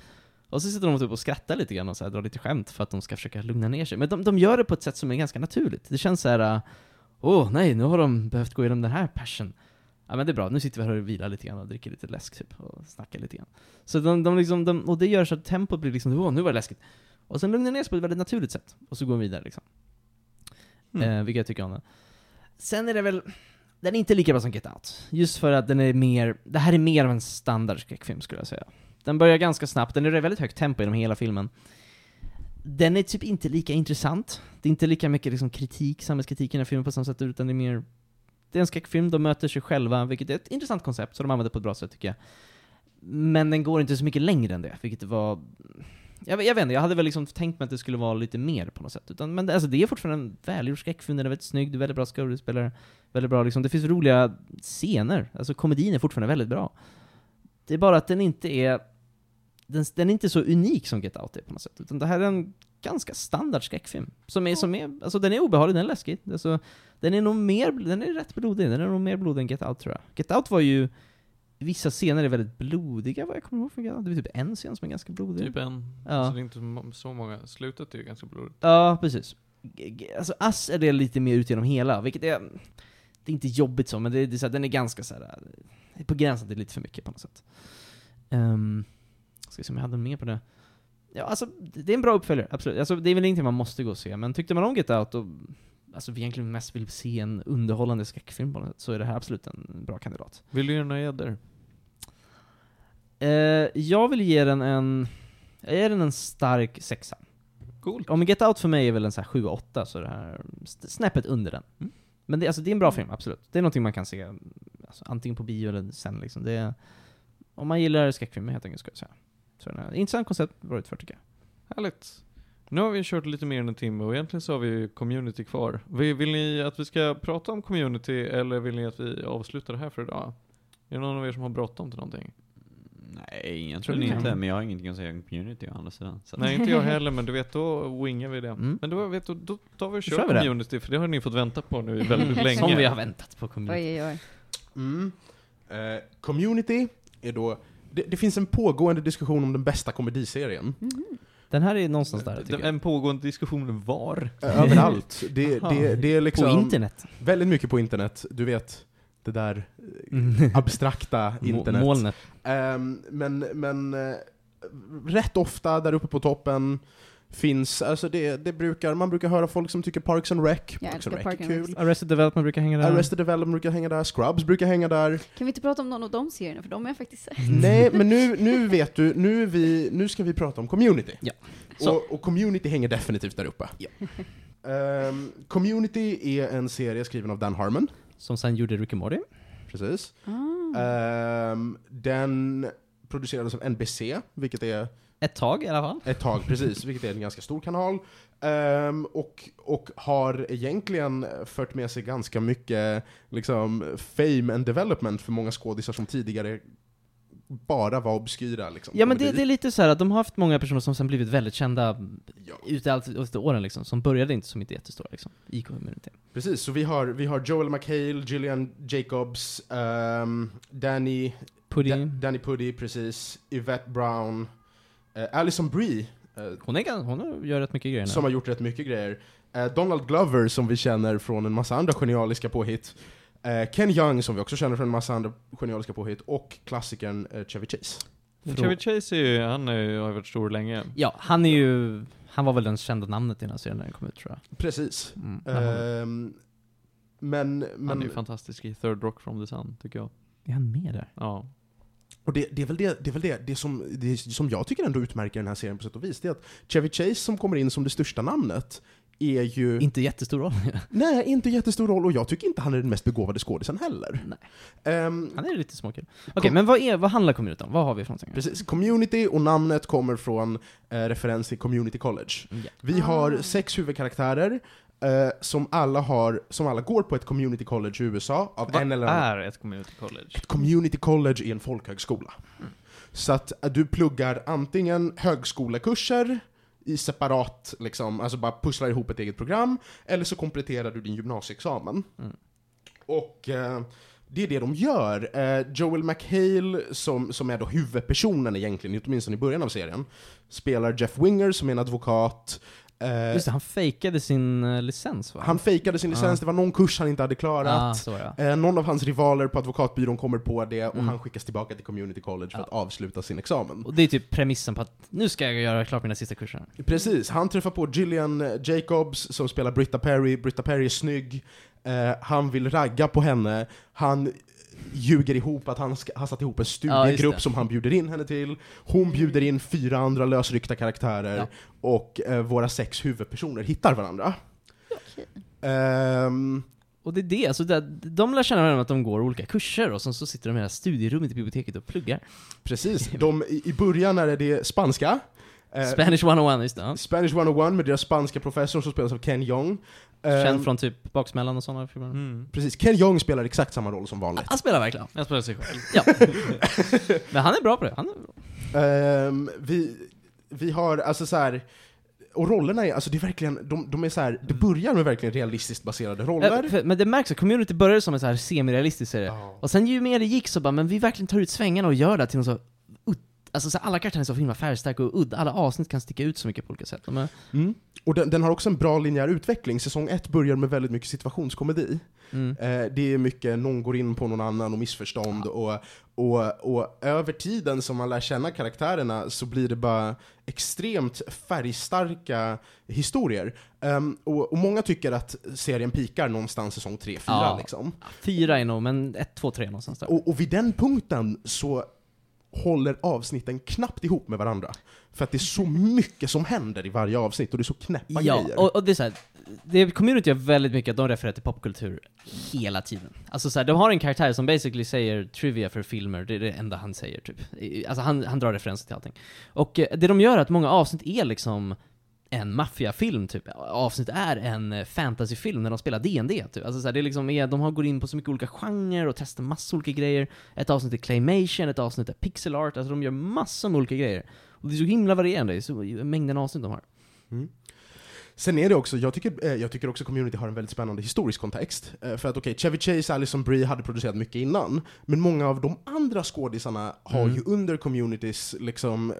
Och så sitter de typ och skrattar lite grann och så här, drar lite skämt för att de ska försöka lugna ner sig. Men de, de gör det på ett sätt som är ganska naturligt. Det känns så här. åh åh nej, nu har de behövt gå igenom den här passion. Ja men det är bra, nu sitter vi här och vilar lite grann och dricker lite läsk typ, och snackar lite grann. Så de, de liksom, de, och det gör så att tempot blir liksom, åh nu var det läskigt. Och sen lugnar ner sig på ett väldigt naturligt sätt, och så går vi vidare liksom. Mm. Eh, vilket jag tycker om den. Sen är det väl, den är inte lika bra som Get Out. Just för att den är mer, det här är mer av en standard skräckfilm skulle jag säga. Den börjar ganska snabbt, den är väldigt högt tempo genom hela filmen. Den är typ inte lika intressant. Det är inte lika mycket liksom kritik, samhällskritik i den här filmen på samma sätt, utan det är mer... Det är en skräckfilm, de möter sig själva, vilket är ett intressant koncept, så de använder det på ett bra sätt tycker jag. Men den går inte så mycket längre än det, vilket var... Jag, vet- jag vet inte, jag hade väl liksom tänkt mig att det skulle vara lite mer på något sätt. Utan, men det, alltså, det är fortfarande en välgjord skräckfilm, den är väldigt snygg, det är väldigt bra skådespelare, väldigt bra liksom, det finns roliga scener, alltså komedin är fortfarande väldigt bra. Det är bara att den inte är, den, den är inte så unik som Get Out är på något sätt, utan det här är en ganska standard skräckfilm. Som är, som är, alltså den är obehaglig, den är läskig. Alltså, den är nog mer, den är rätt blodig, den är nog mer blodig än Get Out tror jag. Get Out var ju, vissa scener är väldigt blodiga vad jag kommer ihåg från Out. Det är typ en scen som är ganska blodig. Typ en. Ja. Så det är inte så- många. Slutet är ju ganska blodigt. Ja, precis. Alltså Ass är det lite mer ut genom hela, vilket är... Det är inte jobbigt så, men det, det är så här, den är ganska så här, eh, på gränsen till lite för mycket på något sätt. Um, ska se om jag hade mer på det. Ja, alltså, det är en bra uppföljare, absolut. Alltså, det är väl ingenting man måste gå och se, men tyckte man om Get Out och alltså, vi egentligen mest vill se en underhållande skräckfilm på något sätt, så är det här absolut en bra kandidat. Vill du göra några gäddor? Eh, jag vill ge den en... Jag ger den en stark sexa. Cool. Om Get Out för mig är väl en så här 7-8, så det här snäppet under den. Mm. Men det, alltså, det är en bra film, absolut. Det är någonting man kan se, alltså, antingen på bio eller sen liksom. Det är, om man gillar skräckfilmer helt enkelt, ska jag säga. Så den är, intressant koncept, bra utfört tycker jag. Härligt. Nu har vi kört lite mer än en timme och egentligen så har vi community kvar. Vill, vill ni att vi ska prata om community eller vill ni att vi avslutar det här för idag? Är det någon av er som har bråttom till någonting? Nej, jag Tror tror ni inte, men jag har ingenting att säga om community å andra sidan. Så Nej, inte jag heller, men du vet, då wingar vi det. Mm. Men då, vet du, då tar vi och kör kör vi det. community, för det har ni fått vänta på nu väldigt länge. Som vi har väntat på community. Oj, oj, oj. Mm. Eh, community är då, det, det finns en pågående diskussion om den bästa komediserien. Mhm. Den här är någonstans där, tycker jag. En pågående diskussion var. Överallt. Det, det, det är liksom På internet. väldigt mycket på internet. Du vet, det där Mm. abstrakta internet. Mo- Molnet. Ehm, men men eh, rätt ofta där uppe på toppen finns, alltså det, det brukar, man brukar höra folk som tycker Parks and Rec, Jag Parks and Rec Park är kul. Arrested Development brukar hänga där. Arrested Development brukar hänga där, Scrubs brukar hänga där. Kan vi inte prata om någon av de serierna, för de har jag faktiskt sett. Nej, men nu, nu vet du, nu, vi, nu ska vi prata om community. Ja. Och, och community hänger definitivt där uppe. Ehm, community är en serie skriven av Dan Harmon, Som sen gjorde Rick and Morty. precis. Ah. Ehm, den producerades av NBC, vilket är Ett tag i alla fall. ett tag, precis, vilket är en ganska stor kanal. Ehm, och, och har egentligen fört med sig ganska mycket liksom, fame and development för många skådisar som tidigare bara var obskyra. Liksom, Ja men det, det är lite så här att de har haft många personer som sen blivit väldigt kända Ja. ute allt åren liksom, som började inte som inte jättestora liksom, i communityn. Precis, så vi har, vi har Joel McHale, Gillian Jacobs, ehm, Danny, Puddy, Da, Danny Puddy, precis, Yvette Brown, uh, Alison Brie, eh, hon, är, hon gör rätt mycket grejer nu. som har gjort rätt mycket grejer. Eh, Donald Glover som vi känner från en massa andra genialiska påhitt. Eh, Ken Young som vi också känner från en massa andra genialiska påhitt. Och klassikern eh, Chevy Chase. Frå- Chevy Chase är ju, han är, ju- har ju varit stor länge. Ja, han är ju, han var väl den kända namnet i den här serien när den kom ut tror jag. Precis. Mm. Ehm, men, Han är ju men fantastisk i Third Rock from the Sun, tycker jag. är han med där? Ja. och det, det är väl det, det, är väl det, det, som, det som jag tycker ändå utmärker den här serien på sätt och vis, det är att Chevy Chase som kommer in som det största namnet, är ju... Inte jättestor roll. nej, inte jättestor roll, och jag tycker inte han är den mest begåvade skådisen heller. Nej. Ehm, Han är lite småkul. Okej, Kom- men vad, är, vad handlar community om? Vad har vi för någonting? Precis. Community och namnet kommer från eh, referens till Community College. Ja. Vi har Ah. sex huvudkaraktärer eh, som, alla har, som alla går på ett community college i USA av Vad en eller annan är ett community college? Ett community college är en folkhögskola. Så att eh, du pluggar antingen högskolekurser i separat, liksom, alltså bara pusslar ihop ett eget program, eller så kompletterar du din gymnasieexamen. Mm. Och eh, det är det de gör. Eh, Joel McHale, som, som är då huvudpersonen egentligen, åtminstone i början av serien, spelar Jeff Winger som är en advokat. Eh, Just det, han fejkade sin uh, licens va? han fejkade sin licens, det var någon kurs han inte hade klarat. Ah, så ja. Eh, någon av hans rivaler på advokatbyrån kommer på det och Mm. han skickas tillbaka till community college för Ja. att avsluta sin examen. Och det är typ premissen på att nu ska jag göra klart mina sista kurser. Precis, han träffar på Gillian eh, Jacobs som spelar Britta Perry. Britta Perry är snygg, eh, han vill ragga på henne, han ljuger ihop att han ska, har satt ihop en Ja, studiegrupp det. som han bjuder in henne till. Hon bjuder in fyra andra lösryckta karaktärer Ja. och eh, våra sex huvudpersoner hittar varandra. Ehm, Och det är det, alltså det, de lär känna varandra att de går olika kurser och sen så sitter de i det här studierummet i biblioteket och pluggar. precis, de, i början är det spanska. Eh, Spanish 101, just det. Ja. Spanish 101 med deras spanska professor som spelas av Ken Jeong. Ehm, Känd från typ Baksmällan och sådana filmer. Mm. Precis, Ken Jeong spelar exakt samma roll som vanligt. Han spelar verkligen. Jag spelar sig själv. Ja. Men han är bra på det. Han är bra. Ehm, vi, vi har, alltså så här. Och rollerna är, alltså det är verkligen, de, de är så här, det börjar med verkligen realistiskt baserade roller. Ja, för- Men det märks att community började som en så här semi-realistisk serie. Ja. Och sen ju mer det gick så bara, men vi verkligen tar ut svängarna och gör det till något så. Alltså så alla karaktärer är så himla färgstarka och udd. Alla avsnitt kan sticka ut så mycket på olika sätt. Är, Mm. Och den, den har också en bra linjär utveckling. Säsong ett börjar med väldigt mycket situationskomedi. mm. Eh, det är mycket någon går in på någon annan och missförstånd. Och, och, och över tiden som man lär känna karaktärerna så blir det bara extremt färgstarka historier. Ehm, och, och många tycker att serien pikar någonstans säsong 3-4 Ja. liksom. Fyra är nog, men ett, två, tre någonstans där. Och, och vid den punkten så håller avsnitten knappt ihop med varandra. För att det är så mycket som händer i varje avsnitt och det är så knäppa Ja, grejer. och, och det är såhär, det community gör väldigt mycket att de refererar till popkultur hela tiden. Alltså såhär, de har en karaktär som basically säger trivia för filmer, det är det enda han säger typ. Alltså han, han drar referenser till allting. Och eh, det de gör är att många avsnitt är liksom en maffiafilm typ. Avsnitt är en eh, fantasyfilm när de spelar D&D typ. Alltså det är liksom, är, de har går in på så mycket olika genrer och testar massa olika grejer. Ett avsnitt är claymation, ett avsnitt är pixel art, alltså de gör massor med olika grejer. Och det är så himla varierande, så mängden avsnitt de har. Mm. Sen är det också, jag tycker, eh, jag tycker också community har en väldigt spännande historisk kontext. Eh, för att okej, Chevy Chase, Alison Brie hade producerat mycket innan, men många av de andra skådisarna har Mm. ju under communitys liksom, eh,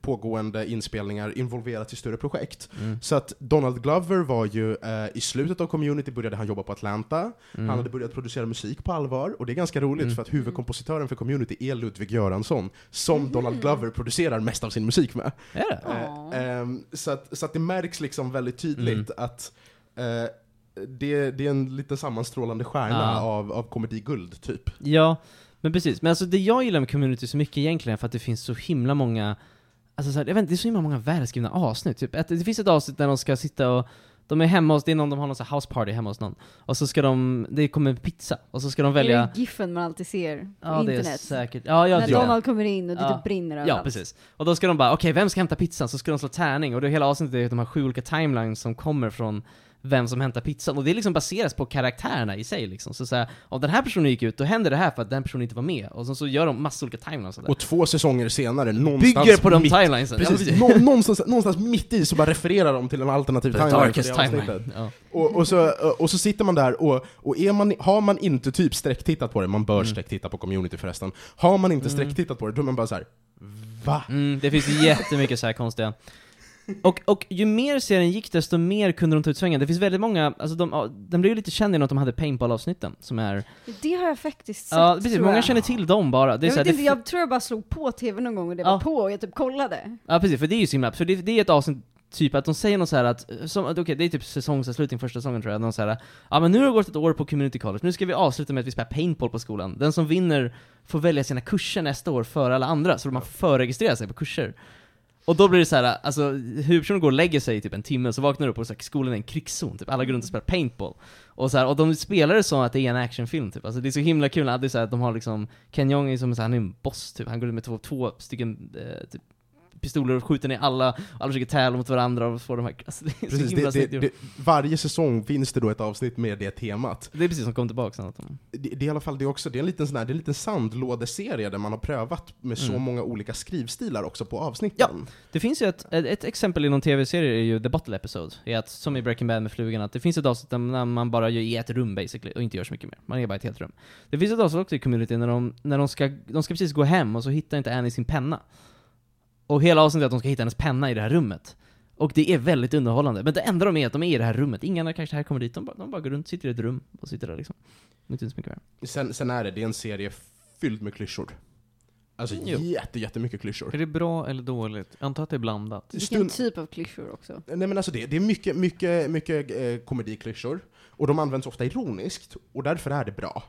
pågående inspelningar involverats i större projekt. Mm. Så att Donald Glover var ju, eh, i slutet av community började han jobba på Atlanta, Mm. han hade börjat producera musik på allvar, och det är ganska roligt Mm. för att huvudkompositören för community är Ludvig Göransson, som Donald Glover producerar mest av sin musik med. Är det? Ja. Eh, ehm, så, att, så att det märks liksom väldigt tydligt Mm. att eh, det, det är en liten sammanstrålande stjärna Ja. av, av komediguld, typ. Ja, men precis. Men alltså det jag gillar med community så mycket egentligen är för att det finns så himla många, alltså så här, jag vet inte, det är så himla många välskrivna avsnitt. Typ, det finns ett avsnitt där de ska sitta och de är hemma hos, det är någon, de har någon så här house party hemma hos någon. Och så ska de, det kommer pizza, och så ska de Är välja... det giffen man alltid ser på Ja, det är internet? säkert. Ja, ja, När ja. Donald kommer in och det Ja. typ brinner Ja, överallt. precis. Och då ska de bara, okej, vem ska hämta pizzan? Så ska de slå tärning, och det hela avsnittet är att de har sju olika timelines som kommer från vem som hämtar pizzan, och det liksom baseras på karaktärerna i sig liksom. Så såhär, om den här personen gick ut, då händer det här för att den personen inte var med, och så, så gör de massa olika timelines sådär. Och två säsonger senare, någonstans Bygger på de mitt, timelinesen. Precis, nå, någonstans, någonstans mitt i så bara refererar de till en alternativ The timeline. darkest timeline. Ja. Och, och, så, och så sitter man där, och, och är man, har man inte typ sträcktittat på det, man bör Mm. sträcktitta på community förresten, har man inte Mm. sträcktittat på det, då är man bara så här. va? Mm, det finns jättemycket så här konstiga. Och, och ju mer serien gick, desto mer kunde de ta ut svängen. Det finns väldigt många, alltså de, den blev ju lite känd genom att de hade paintball-avsnitten, som är... Det har jag faktiskt sett, Ja, precis, tror många jag. känner till dem bara. Det är jag, så här, vet det inte, jag tror jag bara slog på tv någon gång och det Ja. var på och jag typ kollade. Ja precis, för det är ju så himla, för det, det är ett avsnitt Typ att de säger något så här att, som, okej det är typ säsongsavslutning första säsongen tror jag, de säger ja men nu har det gått ett år på community college, nu ska vi avsluta med att vi spelar paintball på skolan. Den som vinner får välja sina kurser nästa år före alla andra, så man får förregistrera sig på kurser. Och då blir det så här, alltså huvudpersonen går och lägger sig i typ en timme, så vaknar du upp och så här, skolan är en krigszon, typ. Alla går runt och spelar paintball. Och, så här, och de spelar det som att det är en actionfilm typ, alltså det är så himla kul, att det är så här, de har liksom, Ken Jeong är som så här, han är en boss typ, han går ut med två, två stycken eh, typ, pistoler och skjuter ner alla, och alla försöker tävla mot varandra och få de här, alltså det är så Precis, himla det, det, det, varje säsong finns det då ett avsnitt med det temat. Det är precis som kom tillbaka sen. Det, det är i alla fall det är också, det är en liten sån här, det är en liten sandlådeserie där man har prövat med så Mm. många olika skrivstilar också på avsnitten. Det finns ju ett, ett, ett exempel inom tv-serier är ju The Bottle Episode, är att, som i Breaking Bad med flugan, att det finns ett avsnitt där man bara gör i ett rum basically, och inte gör så mycket mer. Man är bara i ett helt rum. Det finns ett avsnitt också i community när de, när de ska, de ska precis gå hem och så hittar inte Annie sin penna. Och hela avsnittet är att de ska hitta hennes penna i det här rummet. Och det är väldigt underhållande. Men det enda de är att de är i det här rummet. Inga andra karaktärer kommer dit, de bara, de bara går runt, sitter i ett rum och sitter där liksom. Det är inte så mycket mer. Sen, sen är det, det är en serie fylld med klyschor. Alltså Jo. jätte, jättemycket klyschor. Är det bra eller dåligt? Jag antar att det är blandat. Vilken Stund- typ av klyschor också? Nej men alltså det, det är mycket, mycket, mycket eh, komediklyschor, och de används ofta ironiskt, och därför är det bra.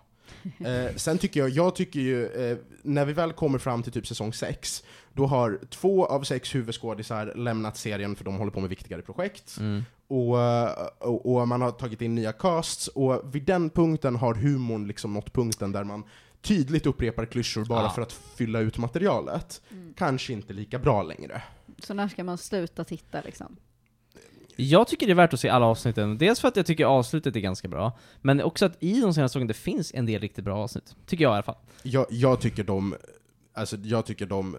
Eh, sen tycker jag, jag tycker ju, eh, när vi väl kommer fram till typ säsong 6, då har två av sex huvudskådisar lämnat serien för de håller på med viktigare projekt, Mm. och, eh, och, och man har tagit in nya casts, och vid den punkten har humorn liksom nått punkten där man tydligt upprepar klyschor bara Ja. för att fylla ut materialet. Kanske inte lika bra längre. Så när ska man sluta titta liksom? Jag tycker det är värt att se alla avsnitten, dels för att jag tycker avslutet är ganska bra, men också att i de senaste säsongerna det finns en del riktigt bra avsnitt. Tycker jag i alla fall. Jag, jag tycker de, alltså jag tycker de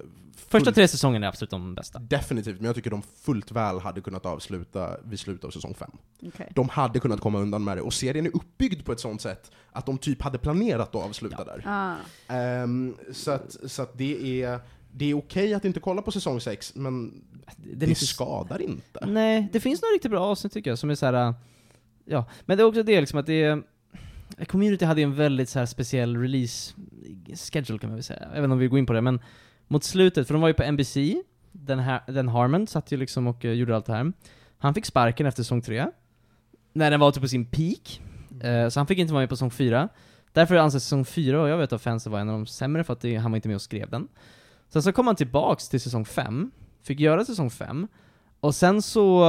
Första tre säsongerna är absolut de bästa. Definitivt, men jag tycker de fullt väl hade kunnat avsluta vid slutet av säsong 5. Okej. De hade kunnat komma undan med det, och serien är uppbyggd på ett sånt sätt att de typ hade planerat att avsluta där. Ah. Ehm, så att, så att det är, det är okej att inte kolla på säsong 6, men Det, det, lite- skadar inte. Nej, det finns några riktigt bra avsnitt tycker jag, som är så här. äh, ja, men det är också det liksom att det är, Community hade ju en väldigt så här speciell release schedule kan man väl säga, även om vi går in på det, men mot slutet, för de var ju på NBC, den, här, den Harmon satt ju liksom och eh, gjorde allt det här. Han fick sparken efter säsong 3, när den var typ på sin peak, eh, så han fick inte vara med på säsong 4. Därför anses säsong 4, och jag vet att fansen var en av de sämre för att det, han var inte med och skrev den. Sen så kom han tillbaks till säsong 5, fick göra säsong 5, och sen så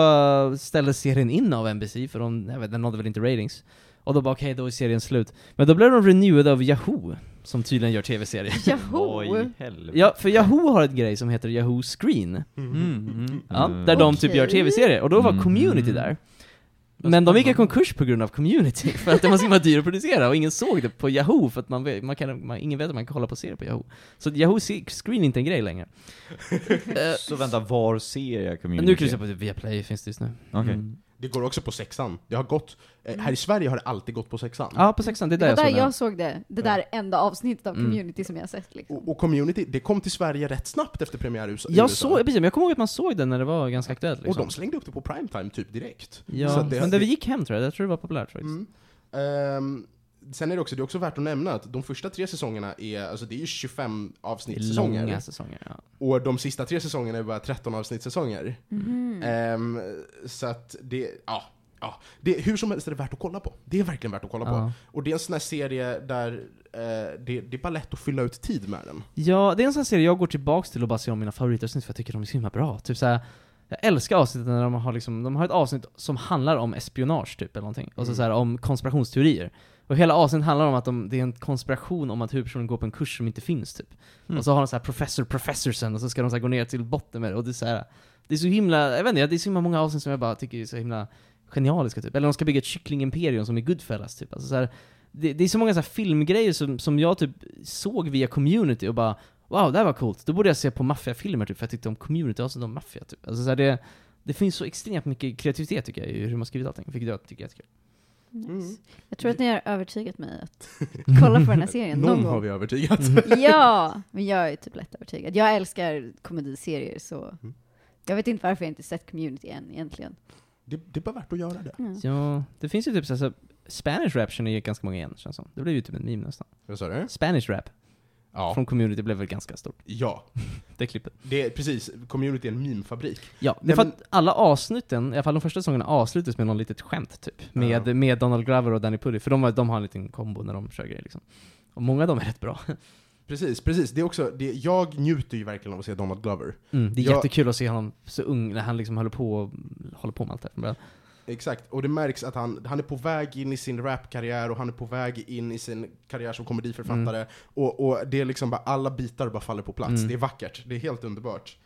uh, ställdes serien in av NBC, för de, jag vet, den nådde väl inte ratings. Och då bara okej, då är serien slut. Men då blev de renewed av Yahoo, som tydligen gör tv-serier. Yahoo! helvete? Ja, för Yahoo har ett grej som heter Yahoo Screen, Mm, mm. ja, Mm. där de typ gör tv-serier, och då var Mm. community där. Men de gick i konkurs på grund av community, för att det var så himla dyrt att producera, och ingen såg det på Yahoo, för att man, vet, man kan, man, ingen vet att man kan kolla på serier på Yahoo. Så Yahoo Screen är inte en grej längre. Eh, Så vänta, var ser jag community? nu kan du se på typ Viaplay, finns det just nu. Okej. Mm. Det går också på sexan. Det har gått, eh, här i Sverige har det alltid gått på sexan. Ja, på sexan, det är Det där var jag där såg jag såg det. Det där enda avsnittet av Mm. community som jag har sett liksom. Och, och Community, det kom till Sverige rätt snabbt efter premiär i USA. Jag såg, precis, men jag kommer ihåg att man såg den när det var ganska aktuellt Och liksom. de slängde upp det på primetime typ direkt. Ja, det- men det gick hem tror jag, jag tror det var populärt faktiskt. Mm. Ehm, sen är det också, det är också värt att nämna att de första tre säsongerna är, alltså det är ju 25 Det är avsnittssäsonger. långa säsonger, ja. Och de sista tre säsongerna är bara 13 avsnittssäsonger. Mhm. Ehm, så att det, ja. Ja, det, hur som helst är det värt att kolla på. Det är verkligen värt att kolla på. Ja. Och det är en sån här serie där eh, det, det är bara lätt att fylla ut tid med den. ja, det är en sån serie jag går tillbaks till och bara ser om mina favoritavsnitt för jag tycker de är så himla bra. Typ såhär, jag älskar avsnitten när de har liksom, de har ett avsnitt som handlar om espionage typ eller någonting. Och så, Mm. så här, om konspirationsteorier. Och hela avsnittet handlar om att de, det är en konspiration om att huvudpersonen går på en kurs som inte finns typ. Mm. Och så har de så här professor professorsen och så ska de så gå ner till botten med det och det är så här, det är så himla, jag vet inte, det är så himla många avsnitt som jag bara tycker är så himla genialiska typ. Eller de ska bygga ett kycklingimperium som i Goodfellas typ. Alltså så här, det, det är så många så här filmgrejer som, som jag typ såg via community och bara Wow, det här var coolt. Då borde jag se på maffiafilmer typ, för jag tyckte om community avsnitt om maffia typ. Alltså så här, det, det finns så extremt mycket kreativitet tycker jag i hur man skrivit allting, vilket jag tycker är jättekul. Nice. Mm. Jag tror att ni har övertygat mig att kolla på den här serien någon, Någon har gång. vi övertygat. Ja, men jag är typ lätt övertygad. Jag älskar komediserier så Mm. jag vet inte varför jag inte sett community än egentligen. Det, det är bara värt att göra det. Mm. Ja, det finns ju typ så här, så Spanish rap känner ju ganska många igen känns som. Det blev ju typ en meme nästan. Vad sa du? Spanish rap. Ja. från community blev väl ganska stort. Ja. Det klippet. Det är precis, community är en memefabrik. Ja, det är för att alla avsnitten, i alla fall de första säsongerna, avslutas med något litet skämt typ. Med, Ja. med Donald Glover och Danny Puddy, för de, de har en liten kombo när de kör grejer liksom. Och många av dem är rätt bra. Precis, precis. Det är också, det, jag njuter ju verkligen av att se Donald Glover. Mm, det är Jag- jättekul att se honom så ung när han liksom håller på, håller på med allt det här. Exakt, och det märks att han, han är på väg in i sin rapkarriär och han är på väg in i sin karriär som komediförfattare. Och, och det är liksom bara, alla bitar bara faller på plats. Mm. Det är vackert, det är helt underbart.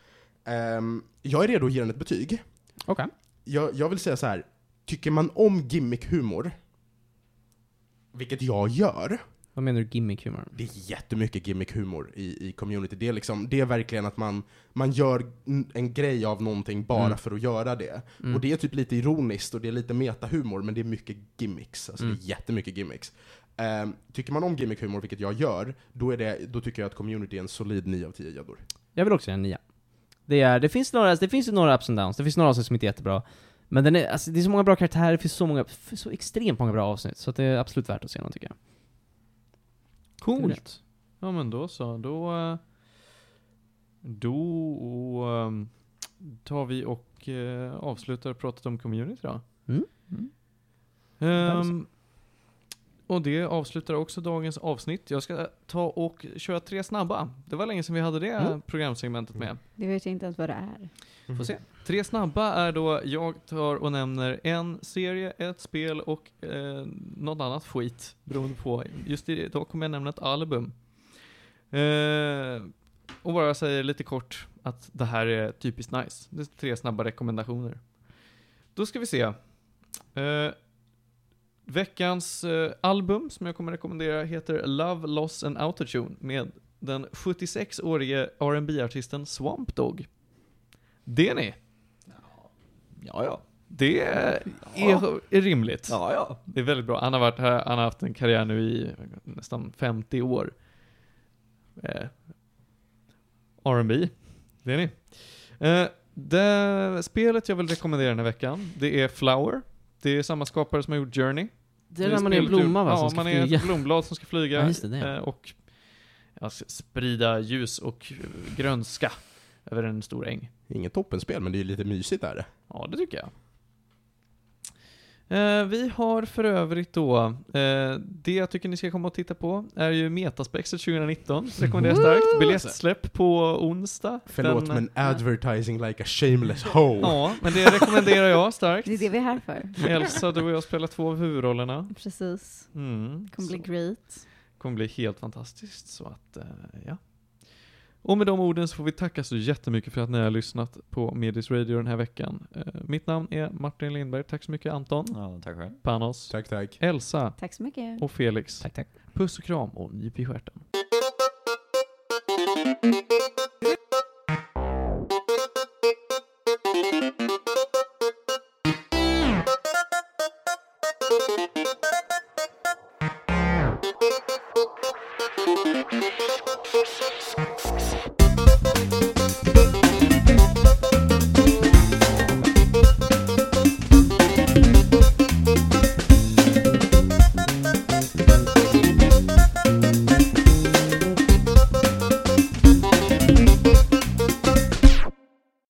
Ehm, jag är redo att ge den ett betyg. Okej. Jag, jag vill säga så här. tycker man om gimmick-humor, vilket jag gör, Vad menar du gimmick-humor? det är jättemycket gimmick-humor i, i community. Det är, liksom, det är verkligen att man, man gör en grej av någonting bara Mm. för att göra det. Mm. Och det är typ lite ironiskt och det är lite metahumor, men det är mycket gimmicks. Alltså Mm. det är jättemycket gimmicks. Ehm, tycker man om gimmick-humor, vilket jag gör, då, är det, då tycker jag att community är en solid 9 av 10 gäddor. Jag vill också ge en nia. Det, är, det, finns några, det finns några ups and downs, det finns några avsnitt som inte är jättebra. Men den är, alltså, det är så många bra karaktärer, det finns så många, så extremt många bra avsnitt, så det är absolut värt att se dem tycker jag. Coolt. Ja men då så, då... eh, Då ehm, tar vi och eh, avslutar pratet om community då. Mm. Mm. Ehm, och det avslutar också dagens avsnitt. Jag ska ta och köra tre snabba. Det var länge sedan vi hade det Mm. programsegmentet med. Det vet jag inte ens vad det är. Får se. Tre snabba är då jag tar och nämner en serie, ett spel och eh, något annat skit beroende på. Just idag kommer jag nämna ett album. Eh, och bara säger lite kort att det här är typiskt nice. Det är tre snabba rekommendationer. Då ska vi se. Eh, veckans eh, album som jag kommer rekommendera heter Love, Loss and Autotune med den 76-årige rb artisten Swamp Dogg. Det ni, Ja, ja. det är, är rimligt. Ja, ja. Det är väldigt bra. Han har varit här, han har haft en karriär nu i nästan 50 år. Eh, R&B, det är ni. Eh, det spelet jag vill rekommendera den här veckan, det är Flower. Det är samma skapare som har gjort Journey. Det är när man är en blomma va, Ja, som ska man är flyga. ett blomblad som ska flyga. Ja, det, det. eh, och ja, sprida ljus och grönska över en stor äng. Inget toppenspel, men det är lite mysigt är det. Ja, det tycker jag. Eh, vi har för övrigt då, eh, det jag tycker ni ska komma och titta på är ju Metaspexet 2019. Rekommenderar starkt. Biljettsläpp på onsdag. Förlåt, Den- men advertising like a shameless hoe. Ja, men det rekommenderar jag starkt. Det är det vi är här för. Elsa, du och jag spelar två av huvudrollerna. Precis. Mm, Det kommer bli great. kommer bli helt fantastiskt. Så att, eh, ja. Och med de orden så får vi tacka så jättemycket för att ni har lyssnat på Medis Radio den här veckan. Eh, mitt namn är Martin Lindberg. Tack så mycket Anton, Ja, tack själv. Panos, Tack, tack. Elsa Tack så mycket. och Felix. Tack, tack. Puss och kram och nyp i stjärten.